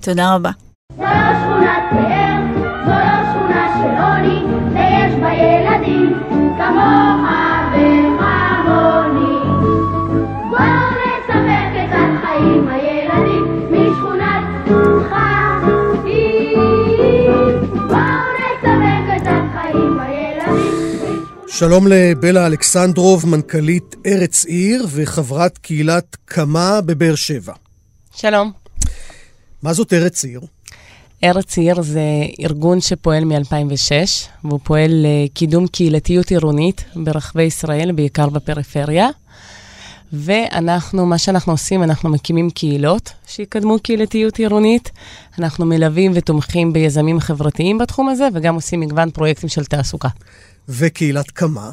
תודה רבה. זו לא שכונת פאר, זו לא שכונה של עוני, ויש בה ילדים כמוך שלום לבלה אלכסנדרוב, מנכ"לית ארץ עיר וחברת קהילת קמה בבאר שבע. שלום. מה זאת ארץ עיר? ארץ עיר זה ארגון שפועל מ-2006, והוא פועל לקידום קהילתיות עירונית ברחבי ישראל, בעיקר בפריפריה. ואנחנו, מה שאנחנו עושים, אנחנו מקימים קהילות שיקדמו קהילתיות עירונית. אנחנו מלווים ותומכים ביזמים חברתיים בתחום הזה, וגם עושים מגוון פרויקטים של תעסוקה. וקהילת קמה?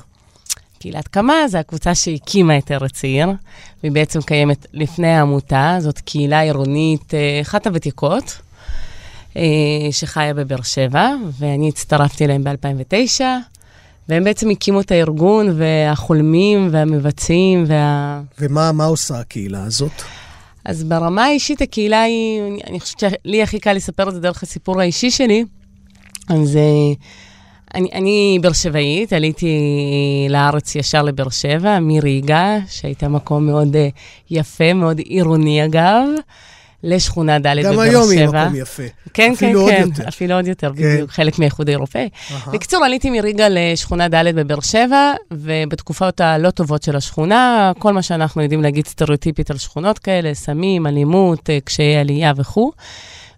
קהילת קמה זה הקבוצה שהקימה את ארץ עיר, והיא בעצם קיימת לפני העמותה, זאת קהילה עירונית, אה, אחת הוותיקות, אה, שחיה בבאר שבע, ואני הצטרפתי אליהם ב-2009, והם בעצם הקימו את הארגון, והחולמים והמבצעים וה... ומה מה עושה הקהילה הזאת? אז ברמה האישית, הקהילה היא, אני- חושבת שלי הכי קל לספר את זה דרך הסיפור האישי שלי. אז אה, אני, אני באר שבעית, עליתי לארץ ישר לבאר שבע, מריגה, שהייתה מקום מאוד אה, יפה, מאוד עירוני אגב, לשכונה ד' בבאר שבע. גם היום היא מקום יפה. כן, עוד כן, יותר. כן, אפילו עוד יותר, כן. בדיוק, חלק מהאיחוד האירופאי. בקיצור, עליתי מריגה לשכונה ד' בבאר שבע, ובתקופות הלא טובות של השכונה, כל מה שאנחנו יודעים להגיד סטריאוטיפית על שכונות כאלה, סמים, אלימות, אה, קשיי עלייה וכו'.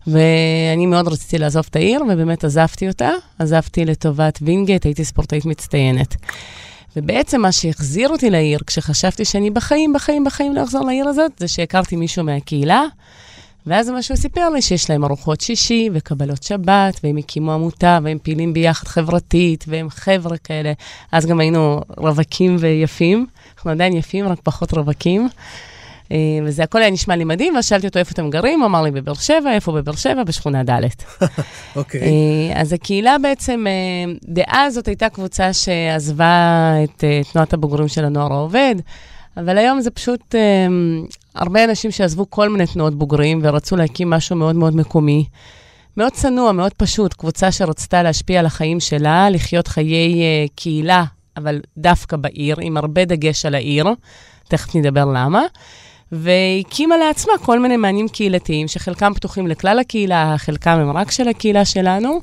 ואני מאוד רציתי לעזוב את העיר, ובאמת עזבתי אותה. עזבתי לטובת וינגייט, הייתי ספורטאית מצטיינת. ובעצם מה שהחזיר אותי לעיר, כשחשבתי שאני בחיים, בחיים, בחיים לא אחזור לעיר הזאת, זה שהכרתי מישהו מהקהילה, ואז מה שהוא סיפר לי, שיש להם ארוחות שישי וקבלות שבת, והם הקימו עמותה, והם פעילים ביחד חברתית, והם חבר'ה כאלה. אז גם היינו רווקים ויפים. אנחנו עדיין יפים, רק פחות רווקים. אה, וזה הכל היה נשמע לי מדהים, ואז שאלתי אותו איפה אתם גרים, הוא אמר לי בבאר שבע, איפה בבאר שבע? בשכונה ד'. אוקיי. אה, אז הקהילה בעצם, אה, דאז זאת הייתה קבוצה שעזבה את תנועת הבוגרים של הנוער העובד, אבל היום זה פשוט הרבה אנשים שעזבו כל מיני תנועות בוגרים ורצו להקים משהו מאוד מאוד מקומי. מאוד צנוע, מאוד פשוט, קבוצה שרצתה להשפיע על החיים שלה, לחיות חיי אה, קהילה, אבל דווקא בעיר, עם הרבה דגש על העיר, תכף נדבר למה. והקימה לעצמה כל מיני מענים קהילתיים, שחלקם פתוחים לכלל הקהילה, חלקם הם רק של הקהילה שלנו.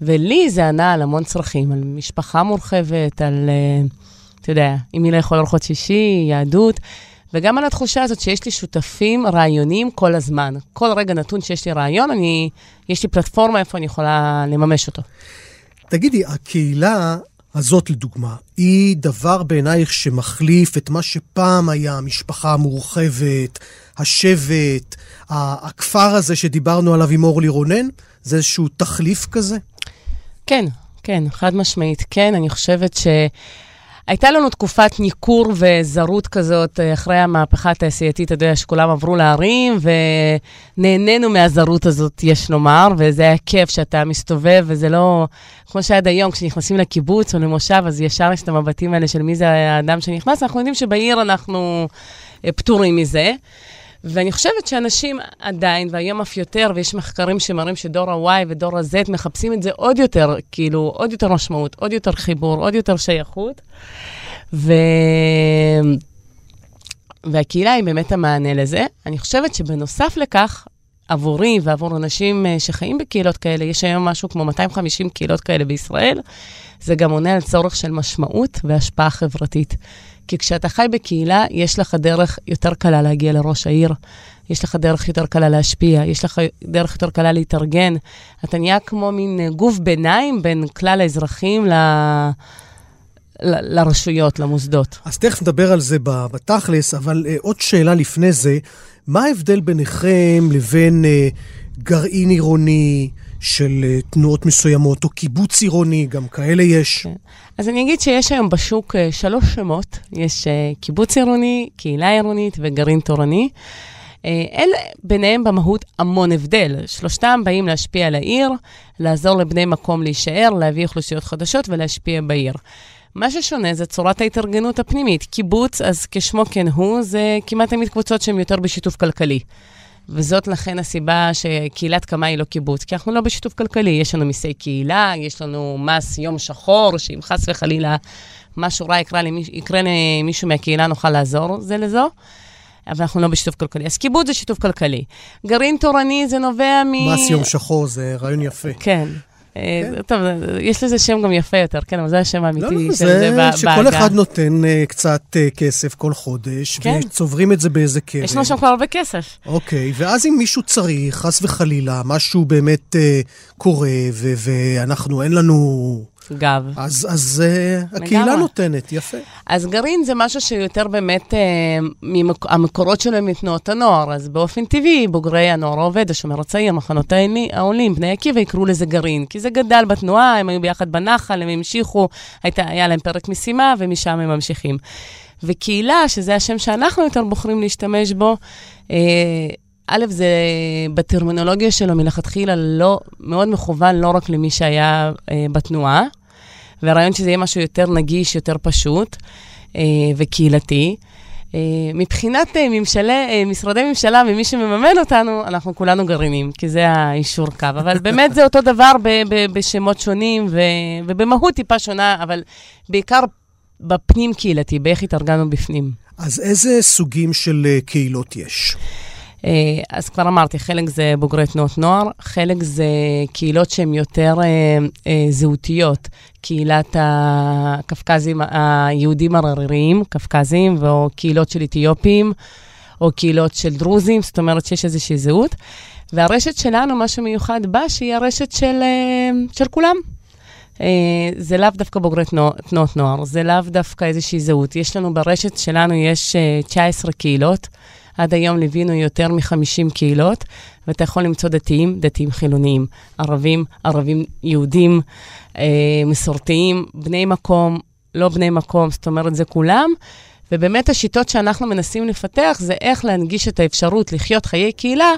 ולי זה ענה על המון צרכים, על משפחה מורחבת, על, אה, אתה יודע, עם מי לאכול ארוחות שישי, יהדות, וגם על התחושה הזאת שיש לי שותפים רעיוניים כל הזמן. כל רגע נתון שיש לי רעיון, אני, יש לי פלטפורמה איפה אני יכולה לממש אותו. תגידי, הקהילה הזאת, לדוגמה, היא דבר בעינייך שמחליף את מה שפעם היה המשפחה המורחבת, השבט, הכפר הזה שדיברנו עליו עם אורלי רונן? זה איזשהו תחליף כזה? כן, כן, חד משמעית, כן. אני חושבת הייתה לנו תקופת ניכור וזרות כזאת אה, אחרי המהפכה התעשייתית, אתה יודע, שכולם עברו לערים, ונהנינו מהזרות הזאת, יש לומר, וזה היה כיף שאתה מסתובב, וזה לא... כמו שעד היום, כשנכנסים לקיבוץ או למושב, אז ישר יש את המבטים האלה של מי זה האדם שנכנס, אנחנו יודעים שבעיר אנחנו אה, פטורים מזה. ואני חושבת שאנשים עדיין, והיום אף יותר, ויש מחקרים שמראים שדור ה-Y ודור ה-Z מחפשים את זה עוד יותר, כאילו, עוד יותר משמעות, עוד יותר חיבור, עוד יותר שייכות. ו... והקהילה היא באמת המענה לזה. אני חושבת שבנוסף לכך, עבורי ועבור אנשים אה, שחיים בקהילות כאלה, יש היום משהו כמו 250 קהילות כאלה בישראל, זה גם עונה על צורך של משמעות והשפעה חברתית. כי כשאתה חי בקהילה, יש לך דרך יותר קלה להגיע לראש העיר, יש לך דרך יותר קלה להשפיע, יש לך דרך יותר קלה להתארגן. אתה נהיה כמו מין אה, גוף ביניים בין כלל האזרחים ל... ל- לרשויות, למוסדות. אז תכף נדבר על זה בתכלס, אבל uh, עוד שאלה לפני זה, מה ההבדל ביניכם לבין uh, גרעין עירוני של uh, תנועות מסוימות, או קיבוץ עירוני, גם כאלה יש? כן. אז אני אגיד שיש היום בשוק uh, שלוש שמות. יש uh, קיבוץ עירוני, קהילה עירונית וגרעין תורני. אין ביניהם במהות המון הבדל. שלושתם באים להשפיע על העיר, לעזור לבני מקום להישאר, להביא אוכלוסיות חדשות ולהשפיע בעיר. מה ששונה זה צורת ההתארגנות הפנימית. קיבוץ, אז כשמו כן הוא, זה כמעט תמיד קבוצות שהן יותר בשיתוף כלכלי. וזאת לכן הסיבה שקהילת קמה היא לא קיבוץ, כי אנחנו לא בשיתוף כלכלי. יש לנו מיסי קהילה, יש לנו מס יום שחור, שאם חס וחלילה משהו רע יקרה, למיש, יקרה למישהו מהקהילה, נוכל לעזור זה לזו. אבל אנחנו לא בשיתוף כלכלי. אז קיבוץ זה שיתוף כלכלי. גרעין תורני זה נובע מ... מס יום שחור זה רעיון יפה. כן. אה, טוב, יש לזה שם גם יפה יותר, כן, אבל זה השם האמיתי לא, לא, של זה זה ב- שכל בעגה. אחד נותן uh, קצת כסף כל חודש, כן. וצוברים את זה באיזה קרן. יש לנו שם כבר הרבה כסף. אוקיי, ואז אם מישהו צריך, חס וחלילה, משהו באמת קורה, ואנחנו, אין לנו... גב. אז, אז uh, הקהילה. נותנת, יפה. אז גרעין זה משהו שיותר באמת, אה, ממק... המקורות שלו הם מתנועות הנוער, אז באופן טבעי, בוגרי הנוער העובד, השומר הצעיר, מחנות העולים, בני עקיבא, יקראו לזה גרעין, כי זה גדל בתנועה, הם היו ביחד בנחל, הם המשיכו, הייתה, היה להם פרק משימה, ומשם הם ממשיכים. וקהילה, שזה השם שאנחנו יותר בוחרים להשתמש בו, אה, א', זה בטרמינולוגיה שלו מלכתחילה לא, מאוד מכוון לא רק למי שהיה אה, בתנועה, והרעיון שזה יהיה משהו יותר נגיש, יותר פשוט אה, וקהילתי. אה, מבחינת אה, ממשלי, אה, משרדי ממשלה ומי שמממן אותנו, אנחנו כולנו גרעינים, כי זה האישור קו. אבל באמת זה אותו דבר ב- ב- בשמות שונים ו- ובמהות טיפה שונה, אבל בעיקר בפנים קהילתי, באיך התארגנו בפנים. אז איזה סוגים של uh, קהילות יש? אה, אז כבר אמרתי, חלק זה בוגרי תנועות נוער, חלק זה קהילות שהן יותר אה, אה, זהותיות, קהילת הקווקזים, היהודים הרריים, קווקזים, או קהילות של אתיופים, או קהילות של דרוזים, זאת אומרת שיש איזושהי זהות. והרשת שלנו, מה שמיוחד בה, שהיא הרשת של, של כולם. זה לאו דווקא בוגרי תנוע, תנועות נוער, זה לאו דווקא איזושהי זהות. יש לנו ברשת שלנו, יש אה, 19 קהילות. עד היום ליווינו יותר מ-50 קהילות, ואתה יכול למצוא דתיים, דתיים חילוניים, ערבים, ערבים יהודים, אה, מסורתיים, בני מקום, לא בני מקום, זאת אומרת, זה כולם. ובאמת השיטות שאנחנו מנסים לפתח זה איך להנגיש את האפשרות לחיות חיי קהילה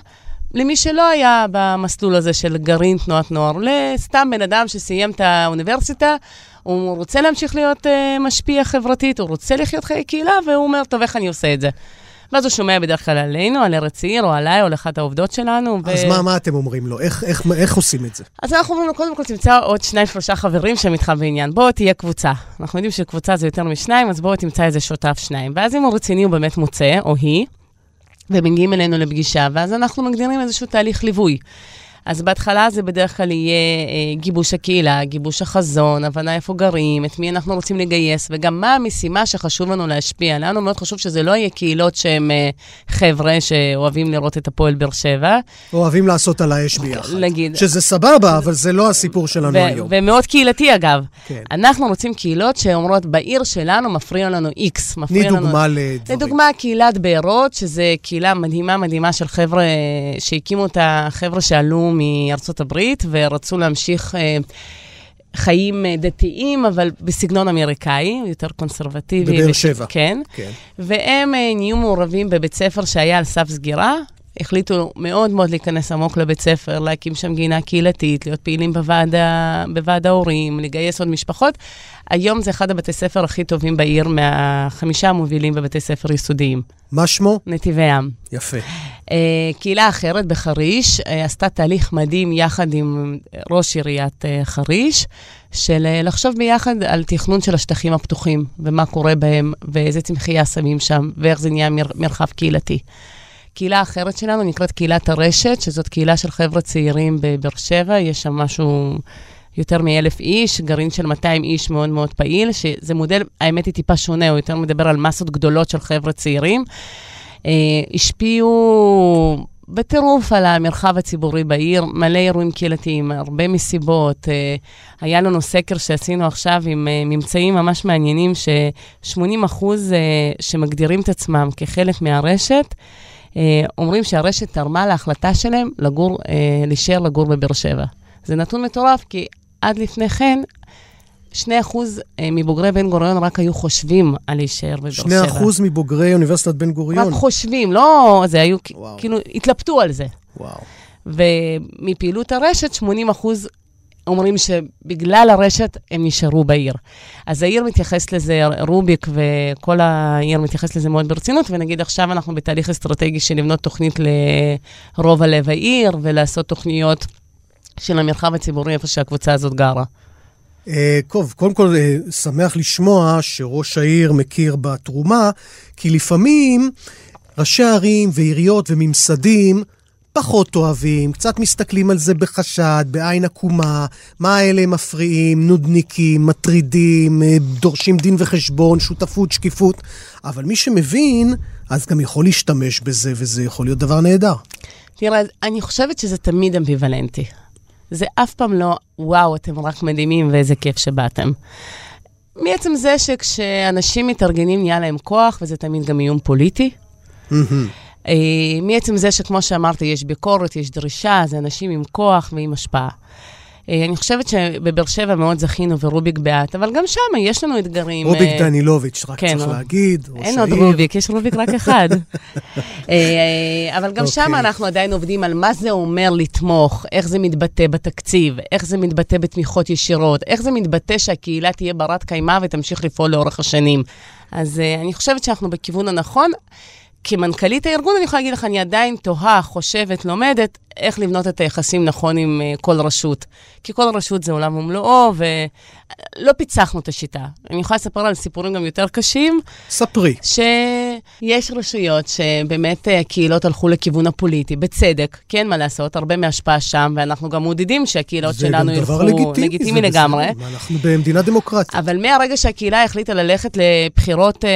למי שלא היה במסלול הזה של גרעין תנועת נוער, לסתם בן אדם שסיים את האוניברסיטה, הוא רוצה להמשיך להיות uh, משפיע חברתית, הוא רוצה לחיות חיי קהילה, והוא אומר, טוב, איך אני עושה את זה? ואז הוא שומע בדרך כלל עלינו, על ארץ עיר, או עליי, או על אחת העובדות שלנו. ו... אז מה, מה אתם אומרים לו? איך, איך, איך עושים את זה? אז אנחנו אומרים לו, קודם כל תמצא עוד שניים, שלושה חברים שהם איתך בעניין. בוא, תהיה קבוצה. אנחנו יודעים שקבוצה זה יותר משניים, אז בואו תמצא איזה שותף שניים. ואז אם הוא רציני, הוא באמת מוצא, או היא, ומגיעים אלינו לפגישה, ואז אנחנו מגדירים איזשהו תהליך ליווי. אז בהתחלה זה בדרך כלל יהיה אה, גיבוש הקהילה, גיבוש החזון, הבנה איפה גרים, את מי אנחנו רוצים לגייס, וגם מה המשימה שחשוב לנו להשפיע. לנו מאוד חשוב שזה לא יהיה קהילות שהם אה, חבר'ה שאוהבים לראות את הפועל באר שבע. אוהבים לעשות על האש ביחד. להגיד. שזה סבבה, אבל זה לא הסיפור שלנו היום. ומאוד קהילתי, אגב. כן. אנחנו רוצים קהילות שאומרות, בעיר שלנו מפריע לנו איקס. תני מפריע לנו... דוגמה לדברים. לדוגמה, קהילת בארות, שזה קהילה מדהימה מדהימה של חבר'ה שהקימו אותה, חבר'ה שעלו מארצות הברית ורצו להמשיך... אה, חיים אה, דתיים, אבל בסגנון אמריקאי, יותר קונסרבטיבי. בבאר שבע. כן. כן. והם אה, נהיו מעורבים בבית ספר שהיה על סף סגירה. החליטו מאוד מאוד להיכנס עמוק לבית ספר, להקים שם גינה קהילתית, להיות פעילים בוועד, ה- בוועד ההורים, לגייס עוד משפחות. היום זה אחד הבתי ספר הכי טובים בעיר, מהחמישה המובילים בבתי ספר יסודיים. מה שמו? נתיבי ים. יפה. אה, קהילה אחרת בחריש אה, עשתה תהליך מדהים יחד עם ראש עיריית אה, חריש, של לחשוב ביחד על תכנון של השטחים הפתוחים, ומה קורה בהם, ואיזה צמחייה שמים שם, ואיך זה נהיה מר, מרחב קהילתי. קהילה אחרת שלנו נקראת קהילת הרשת, שזאת קהילה של חבר'ה צעירים בבאר שבע, יש שם משהו יותר מאלף איש, גרעין של 200 איש מאוד מאוד פעיל, שזה מודל, האמת היא טיפה שונה, הוא יותר מדבר על מסות גדולות של חבר'ה צעירים. אה, השפיעו בטירוף על המרחב הציבורי בעיר, מלא אירועים קהילתיים, הרבה מסיבות. אה, היה לנו סקר שעשינו עכשיו עם אה, ממצאים ממש מעניינים, ש-80 אחוז שמגדירים את עצמם כחלק מהרשת, אומרים שהרשת תרמה להחלטה שלהם לגור, להישאר לגור בבאר שבע. זה נתון מטורף, כי עד לפני כן, 2 אחוז אה, מבוגרי בן גוריון רק היו חושבים על להישאר בבאר שבע. 2% מבוגרי אוניברסיטת בן גוריון. רק חושבים, לא, זה היו, וואו. כאילו, התלבטו על זה. וואו. ומפעילות הרשת, 80 אחוז אומרים שבגלל הרשת הם נשארו בעיר. אז העיר מתייחסת לזה, רוביק וכל העיר מתייחסת לזה מאוד ברצינות, ונגיד עכשיו אנחנו בתהליך אסטרטגי של לבנות תוכנית לרובע לב העיר, ולעשות תוכניות של המרחב הציבורי איפה שהקבוצה הזאת גרה. אה, טוב, קודם כל, אה, שמח לשמוע שראש העיר מכיר בתרומה, כי לפעמים ראשי ערים ועיריות וממסדים פחות אוהבים, קצת מסתכלים על זה בחשד, בעין עקומה, מה אלה מפריעים, נודניקים, מטרידים, אה, דורשים דין וחשבון, שותפות, שקיפות, אבל מי שמבין, אז גם יכול להשתמש בזה, וזה יכול להיות דבר נהדר. תראה, אני חושבת שזה תמיד אמביוולנטי. זה אף פעם לא, וואו, אתם רק מדהימים ואיזה כיף שבאתם. מעצם זה שכשאנשים מתארגנים נהיה להם כוח, וזה תמיד גם איום פוליטי. אה, מעצם זה שכמו שאמרתי, יש ביקורת, יש דרישה, זה אנשים עם כוח ועם השפעה. אה, אני חושבת שבבאר שבע מאוד זכינו ורוביק בעט, אבל גם שם יש לנו אתגרים. רוביק אה, דנילוביץ', רק כן, צריך להגיד, ראש אין עוד העיר. רוביק, יש רוביק רק אחד. אה, אבל גם שם אוקיי. אנחנו עדיין עובדים על מה זה אומר לתמוך, איך זה מתבטא בתקציב, איך זה מתבטא בתמיכות ישירות, איך זה מתבטא שהקהילה תהיה ברת קיימא ותמשיך לפעול לאורך השנים. אז אני חושבת שאנחנו בכיוון הנכון. כמנכ"לית הארגון, אני יכולה להגיד לך, אני עדיין תוהה, חושבת, לומדת, איך לבנות את היחסים נכון עם uh, כל רשות. כי כל רשות זה עולם ומלואו, ולא פיצחנו את השיטה. אני יכולה לספר על סיפורים גם יותר קשים, ספרי. שיש רשויות שבאמת אה, הקהילות הלכו לכיוון הפוליטי, בצדק, כן, מה לעשות, הרבה מהשפעה שם, ואנחנו גם מעודדים שהקהילות זה גם שלנו דבר ילכו... לגיטימי. לגיטימי זה לגמרי. בסדר, אנחנו במדינה דמוקרטית. אבל מהרגע שהקהילה החליטה ללכת לבחירות אה,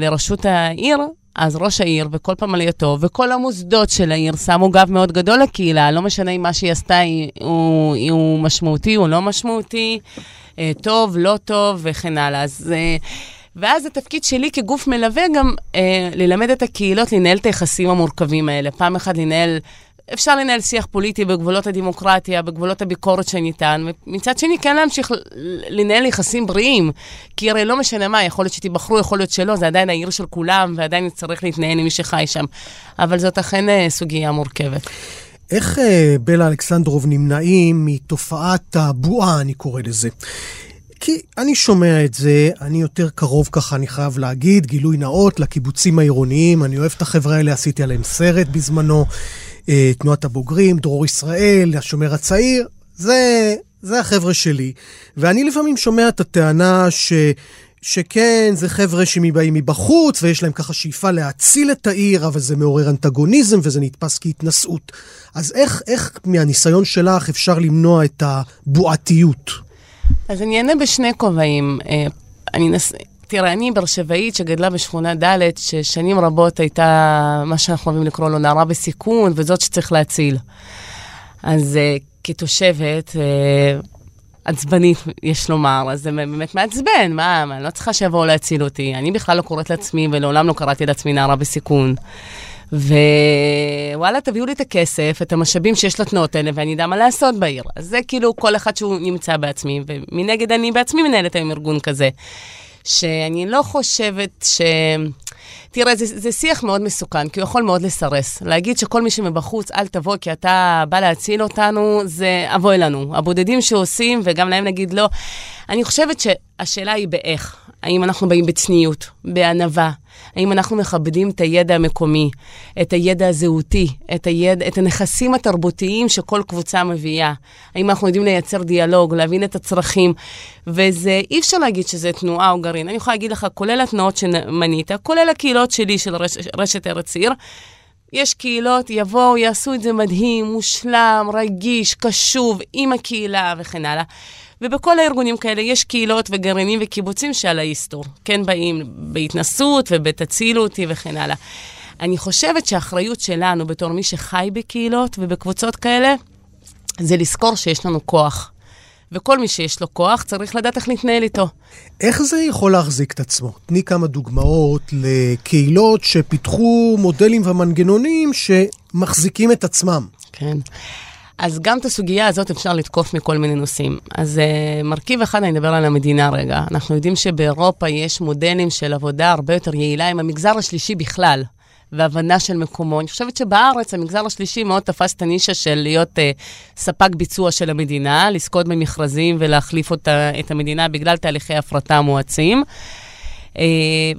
לראשות העיר, אז ראש העיר, וכל פעם עלייתו, וכל המוסדות של העיר שמו גב מאוד גדול לקהילה, לא משנה אם מה שהיא עשתה הוא, הוא משמעותי או לא משמעותי, אה, טוב, לא טוב וכן הלאה. אז... אה, ואז התפקיד שלי כגוף מלווה גם אה, ללמד את הקהילות לנהל את היחסים המורכבים האלה. פעם אחת לנהל, אפשר לנהל שיח פוליטי בגבולות הדמוקרטיה, בגבולות הביקורת שניתן, ומצד שני כן להמשיך לנהל יחסים בריאים. כי הרי לא משנה מה, יכול להיות שתיבחרו, יכול להיות שלא, זה עדיין העיר של כולם, ועדיין נצטרך להתנהל עם מי שחי שם. אבל זאת אכן אה, סוגיה מורכבת. איך אה, בלה אלכסנדרוב נמנעים מתופעת הבועה, אני קורא לזה? כי אני שומע את זה, אני יותר קרוב ככה, אני חייב להגיד, גילוי נאות לקיבוצים העירוניים, אני אוהב את החבר'ה האלה, עשיתי עליהם סרט בזמנו, תנועת הבוגרים, דרור ישראל, השומר הצעיר, זה, זה החבר'ה שלי. ואני לפעמים שומע את הטענה ש... שכן, זה חבר'ה שבאים מבחוץ, ויש להם ככה שאיפה להציל את העיר, אבל זה מעורר אנטגוניזם וזה נתפס כהתנשאות. אז איך, איך מהניסיון שלך אפשר למנוע את הבועתיות? אז אני אענה בשני כובעים. אה, אני נס... תראה, אני באר שבעית שגדלה בשכונה ד', ששנים רבות הייתה מה שאנחנו אוהבים לקרוא לו נערה בסיכון, וזאת שצריך להציל. אז uh, כתושבת, uh, עצבנית, יש לומר, אז זה באמת מעצבן, מה, מה, אני לא צריכה שיבואו להציל אותי. אני בכלל לא קוראת לעצמי, ולעולם לא קראתי לעצמי נערה בסיכון. ווואלה, תביאו לי את הכסף, את המשאבים שיש לתנועות האלה, ואני אדע מה לעשות בעיר. אז זה כאילו כל אחד שהוא נמצא בעצמי, ומנגד אני בעצמי מנהלת היום ארגון כזה. שאני לא חושבת ש... תראה, זה, זה שיח מאוד מסוכן, כי הוא יכול מאוד לסרס. להגיד שכל מי שמבחוץ, אל תבוא כי אתה בא להציל אותנו, זה אבוי לנו. הבודדים שעושים, וגם להם נגיד לא. אני חושבת שהשאלה היא באיך. האם אנחנו באים בצניעות, בענווה? האם אנחנו מכבדים את הידע המקומי, את הידע הזהותי, את, הידע, את הנכסים התרבותיים שכל קבוצה מביאה? האם אנחנו יודעים לייצר דיאלוג, להבין את הצרכים? וזה, אי אפשר להגיד שזה תנועה או גרעין. אני יכולה להגיד לך, כולל התנועות שמנית, כולל הקהילות שלי של רש, רשת ארץ עיר, יש קהילות, יבואו, יעשו את זה מדהים, מושלם, רגיש, קשוב, עם הקהילה וכן הלאה. ובכל הארגונים כאלה יש קהילות וגרעינים וקיבוצים שעל ההיסטור. כן באים בהתנסות ובתצילו אותי וכן הלאה. אני חושבת שהאחריות שלנו בתור מי שחי בקהילות ובקבוצות כאלה, זה לזכור שיש לנו כוח. וכל מי שיש לו כוח צריך לדעת איך להתנהל איתו. איך זה יכול להחזיק את עצמו? תני כמה דוגמאות לקהילות שפיתחו מודלים ומנגנונים שמחזיקים את עצמם. כן. אז גם את הסוגיה הזאת אפשר לתקוף מכל מיני נושאים. אז uh, מרכיב אחד, אני אדבר על המדינה רגע. אנחנו יודעים שבאירופה יש מודלים של עבודה הרבה יותר יעילה עם המגזר השלישי בכלל. והבנה של מקומו. אני חושבת שבארץ המגזר השלישי מאוד תפס את הנישה של להיות uh, ספק ביצוע של המדינה, לזכות במכרזים ולהחליף אותה, את המדינה בגלל תהליכי הפרטה מואצים. Uh,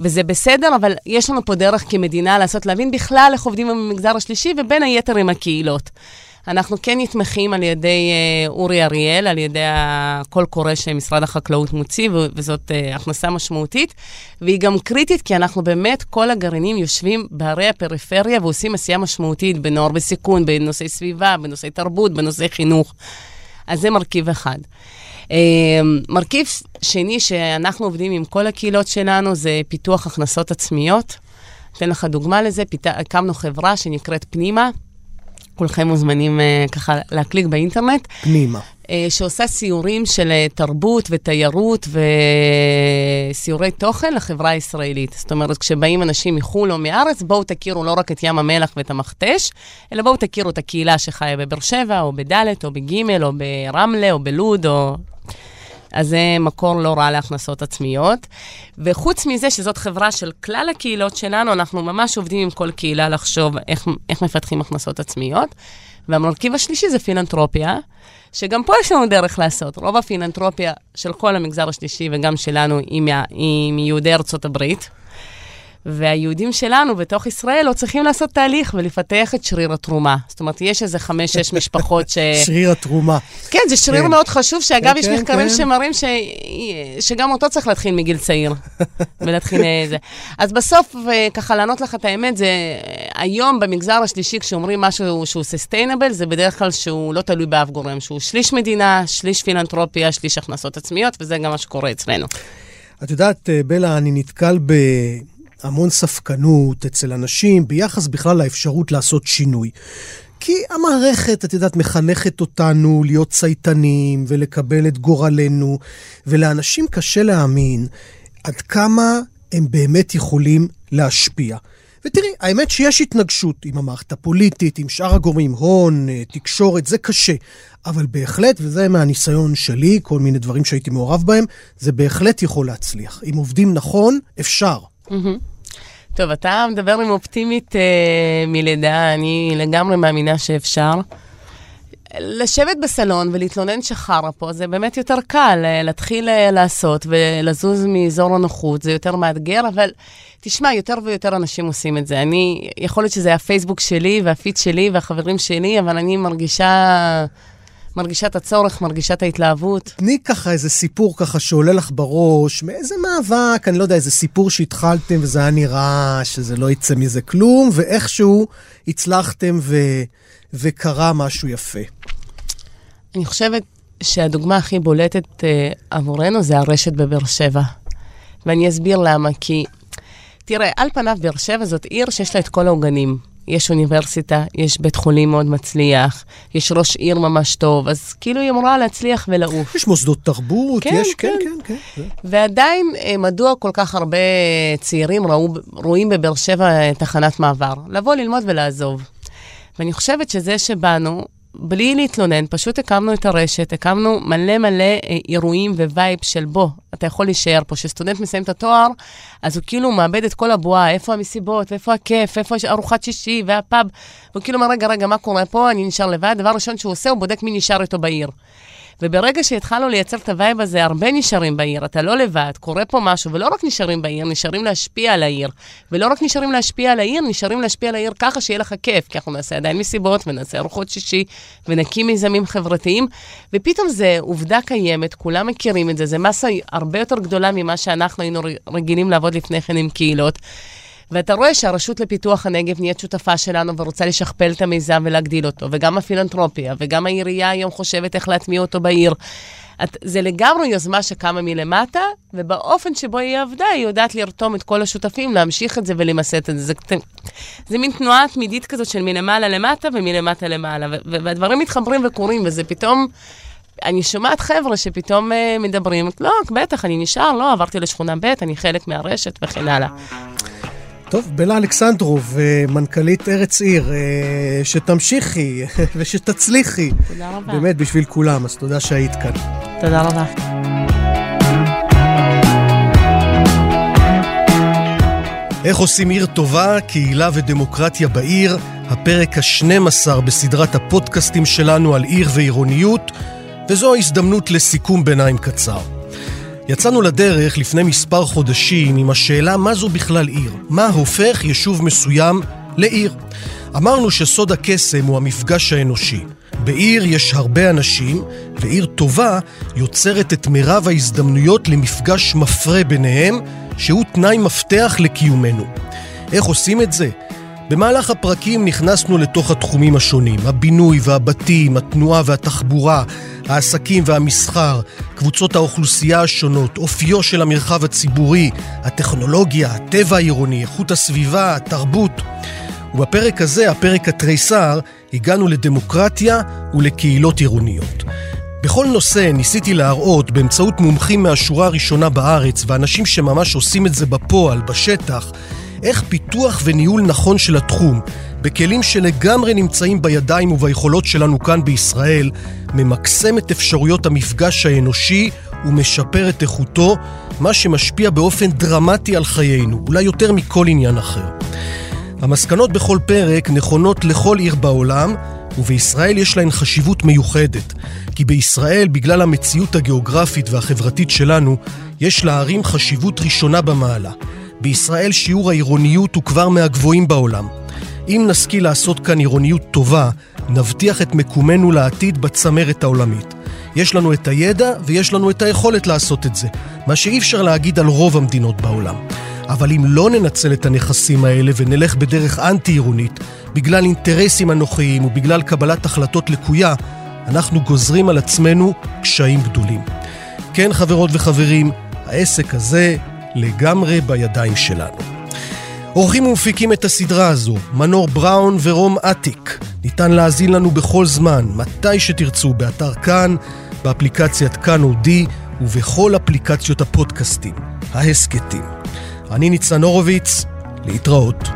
וזה בסדר, אבל יש לנו פה דרך כמדינה לעשות, להבין בכלל איך עובדים עם המגזר השלישי, ובין היתר עם הקהילות. אנחנו כן נתמכים על ידי uh, אורי אריאל, על ידי הקול קורא שמשרד החקלאות מוציא, וזאת uh, הכנסה משמעותית, והיא גם קריטית, כי אנחנו באמת, כל הגרעינים יושבים בערי הפריפריה ועושים עשייה משמעותית בנוער בסיכון, בנושאי סביבה, בנושאי תרבות, בנושאי חינוך. אז זה מרכיב אחד. Uh, מרכיב שני שאנחנו עובדים עם כל הקהילות שלנו זה פיתוח הכנסות עצמיות. אתן לך דוגמה לזה, פית... הקמנו חברה שנקראת פנימה. כולכם מוזמנים uh, ככה להקליק באינטרנט. פנימה. Uh, שעושה סיורים של uh, תרבות ותיירות וסיורי תוכן לחברה הישראלית. זאת אומרת, כשבאים אנשים מחו"ל או מארץ, בואו תכירו לא רק את ים המלח ואת המכתש, אלא בואו תכירו את הקהילה שחיה בבאר שבע, או בדלת, או בגימל, או ברמלה, או בלוד, או אז זה מקור לא רע להכנסות עצמיות. וחוץ מזה, שזאת חברה של כלל הקהילות שלנו, אנחנו ממש עובדים עם כל קהילה לחשוב איך, איך מפתחים הכנסות עצמיות. והמרכיב השלישי זה פילנטרופיה, שגם פה יש לנו דרך לעשות. רוב הפילנטרופיה של כל המגזר השלישי וגם שלנו היא מיהודי ארצות הברית. והיהודים שלנו בתוך ישראל לא צריכים לעשות תהליך ולפתח את שריר התרומה. זאת אומרת, יש איזה חמש-שש משפחות ש... שריר התרומה. כן, זה שריר כן. מאוד חשוב, שאגב, כן, יש כן, מחקרים כן. שמראים ש... שגם אותו צריך להתחיל מגיל צעיר, ולהתחיל אה, זה. אז בסוף, אה, ככה לענות לך את האמת, זה היום במגזר השלישי, כשאומרים משהו שהוא sustainable, זה בדרך כלל שהוא לא תלוי באף גורם, שהוא שליש מדינה, שליש פילנטרופיה, שליש הכנסות עצמיות, וזה גם מה שקורה אצלנו. את יודעת, אה, בלה, אני נתקל ב... המון ספקנות אצל אנשים ביחס בכלל לאפשרות לעשות שינוי. כי המערכת, את יודעת, מחנכת אותנו להיות צייתנים ולקבל את גורלנו, ולאנשים קשה להאמין עד כמה הם באמת יכולים להשפיע. ותראי, האמת שיש התנגשות עם המערכת הפוליטית, עם שאר הגורמים, הון, אה, תקשורת, זה קשה. אבל בהחלט, וזה מהניסיון שלי, כל מיני דברים שהייתי מעורב בהם, זה בהחלט יכול להצליח. אם עובדים נכון, אפשר. טוב, אתה מדבר עם אופטימית אה, מלידה, אני לגמרי מאמינה שאפשר. לשבת בסלון ולהתלונן שחרא פה, זה באמת יותר קל. אה, להתחיל אה, לעשות ולזוז מאזור הנוחות, זה יותר מאתגר, אבל תשמע, יותר ויותר אנשים עושים את זה. אני, יכול להיות שזה הפייסבוק שלי והפיץ שלי והחברים שלי, אבל אני מרגישה... מרגישה את הצורך, מרגישה את ההתלהבות. תני ככה איזה סיפור ככה שעולה לך בראש, מאיזה מאבק, אני לא יודע, איזה סיפור שהתחלתם וזה היה נראה שזה לא יצא מזה כלום, ואיכשהו הצלחתם ו... וקרה משהו יפה. אני חושבת שהדוגמה הכי בולטת uh, עבורנו זה הרשת בבאר שבע. ואני אסביר למה, כי תראה, על פניו באר שבע זאת עיר שיש לה את כל העוגנים. יש אוניברסיטה, יש בית חולים מאוד מצליח, יש ראש עיר ממש טוב, אז כאילו היא אמורה להצליח ולעוף. יש מוסדות תרבות, כן, יש, כן, כן. כן, כן. ועדיין, אה, מדוע כל כך הרבה צעירים ראו, רואים בבאר שבע אה, תחנת מעבר? לבוא, ללמוד ולעזוב. ואני חושבת שזה שבאנו, בלי להתלונן, פשוט הקמנו את הרשת, הקמנו מלא מלא אה, אירועים ווייב של בוא, אתה יכול להישאר פה. כשסטודנט מסיים את התואר, אז הוא כאילו מאבד את כל הבועה, איפה המסיבות, ואיפה הכיף, ואיפה ארוחת שישי, והפאב. הוא כאילו אומר, רגע, רגע, מה קורה פה? אני נשאר לבד. דבר ראשון שהוא עושה, הוא בודק מי נשאר איתו בעיר. וברגע שהתחלנו לייצר את הווייב הזה, הרבה נשארים בעיר, אתה לא לבד, קורה פה משהו, ולא רק נשארים בעיר, נשארים להשפיע על העיר. ולא רק נשארים להשפיע על העיר, נשארים להשפיע על העיר ככה שיהיה לך כיף, כי אנחנו נעשה עדיין מסיבות, ונעשה ארוחות שישי, ונקים מיזמים חברתיים, ופתאום זה עובדה קיימת, כולם מכירים את זה, זה מסה הרבה יותר גדולה ממה שאנחנו היינו רגילים לעבוד לפני כן עם קהילות. ואתה רואה שהרשות לפיתוח הנגב נהיית שותפה שלנו ורוצה לשכפל את המיזם ולהגדיל אותו, וגם הפילנטרופיה, וגם העירייה היום חושבת איך להטמיע אותו בעיר. את, זה לגמרי יוזמה שקמה מלמטה, ובאופן שבו היא עבדה, היא יודעת לרתום את כל השותפים, להמשיך את זה ולמסד את זה. זה, זה מין תנועה תמידית כזאת של מלמעלה למטה ומלמטה למעלה, ו- והדברים מתחברים וקורים, וזה פתאום... אני שומעת חבר'ה שפתאום uh, מדברים, לא, בטח, אני נשאר, לא, עברתי לשכונה ב', אני חלק מהרשת וכן הלאה. טוב, בלה אלכסנדרוב, אה, מנכ"לית ארץ עיר, אה, שתמשיכי ושתצליחי. תודה רבה. באמת, בשביל כולם, אז תודה שהיית כאן. תודה רבה. איך עושים עיר טובה, קהילה ודמוקרטיה בעיר, הפרק ה-12 בסדרת הפודקאסטים שלנו על עיר ועירוניות, וזו ההזדמנות לסיכום ביניים קצר. יצאנו לדרך לפני מספר חודשים עם השאלה מה זו בכלל עיר, מה הופך יישוב מסוים לעיר. אמרנו שסוד הקסם הוא המפגש האנושי. בעיר יש הרבה אנשים, ועיר טובה יוצרת את מירב ההזדמנויות למפגש מפרה ביניהם, שהוא תנאי מפתח לקיומנו. איך עושים את זה? במהלך הפרקים נכנסנו לתוך התחומים השונים, הבינוי והבתים, התנועה והתחבורה, העסקים והמסחר, קבוצות האוכלוסייה השונות, אופיו של המרחב הציבורי, הטכנולוגיה, הטבע העירוני, איכות הסביבה, התרבות. ובפרק הזה, הפרק התריסר, הגענו לדמוקרטיה ולקהילות עירוניות. בכל נושא ניסיתי להראות באמצעות מומחים מהשורה הראשונה בארץ ואנשים שממש עושים את זה בפועל, בשטח, איך פיתוח וניהול נכון של התחום, בכלים שלגמרי נמצאים בידיים וביכולות שלנו כאן בישראל, ממקסם את אפשרויות המפגש האנושי ומשפר את איכותו, מה שמשפיע באופן דרמטי על חיינו, אולי יותר מכל עניין אחר. המסקנות בכל פרק נכונות לכל עיר בעולם, ובישראל יש להן חשיבות מיוחדת. כי בישראל, בגלל המציאות הגיאוגרפית והחברתית שלנו, יש לערים חשיבות ראשונה במעלה. בישראל שיעור העירוניות הוא כבר מהגבוהים בעולם. אם נשכיל לעשות כאן עירוניות טובה, נבטיח את מקומנו לעתיד בצמרת העולמית. יש לנו את הידע ויש לנו את היכולת לעשות את זה, מה שאי אפשר להגיד על רוב המדינות בעולם. אבל אם לא ננצל את הנכסים האלה ונלך בדרך אנטי-עירונית, בגלל אינטרסים אנוכיים ובגלל קבלת החלטות לקויה, אנחנו גוזרים על עצמנו קשיים גדולים. כן, חברות וחברים, העסק הזה לגמרי בידיים שלנו. עורכים ומפיקים את הסדרה הזו, מנור בראון ורום אטיק. ניתן להאזין לנו בכל זמן, מתי שתרצו, באתר כאן, באפליקציית כאן אודי ובכל אפליקציות הפודקאסטים, ההסכתים. אני ניצן הורוביץ, להתראות.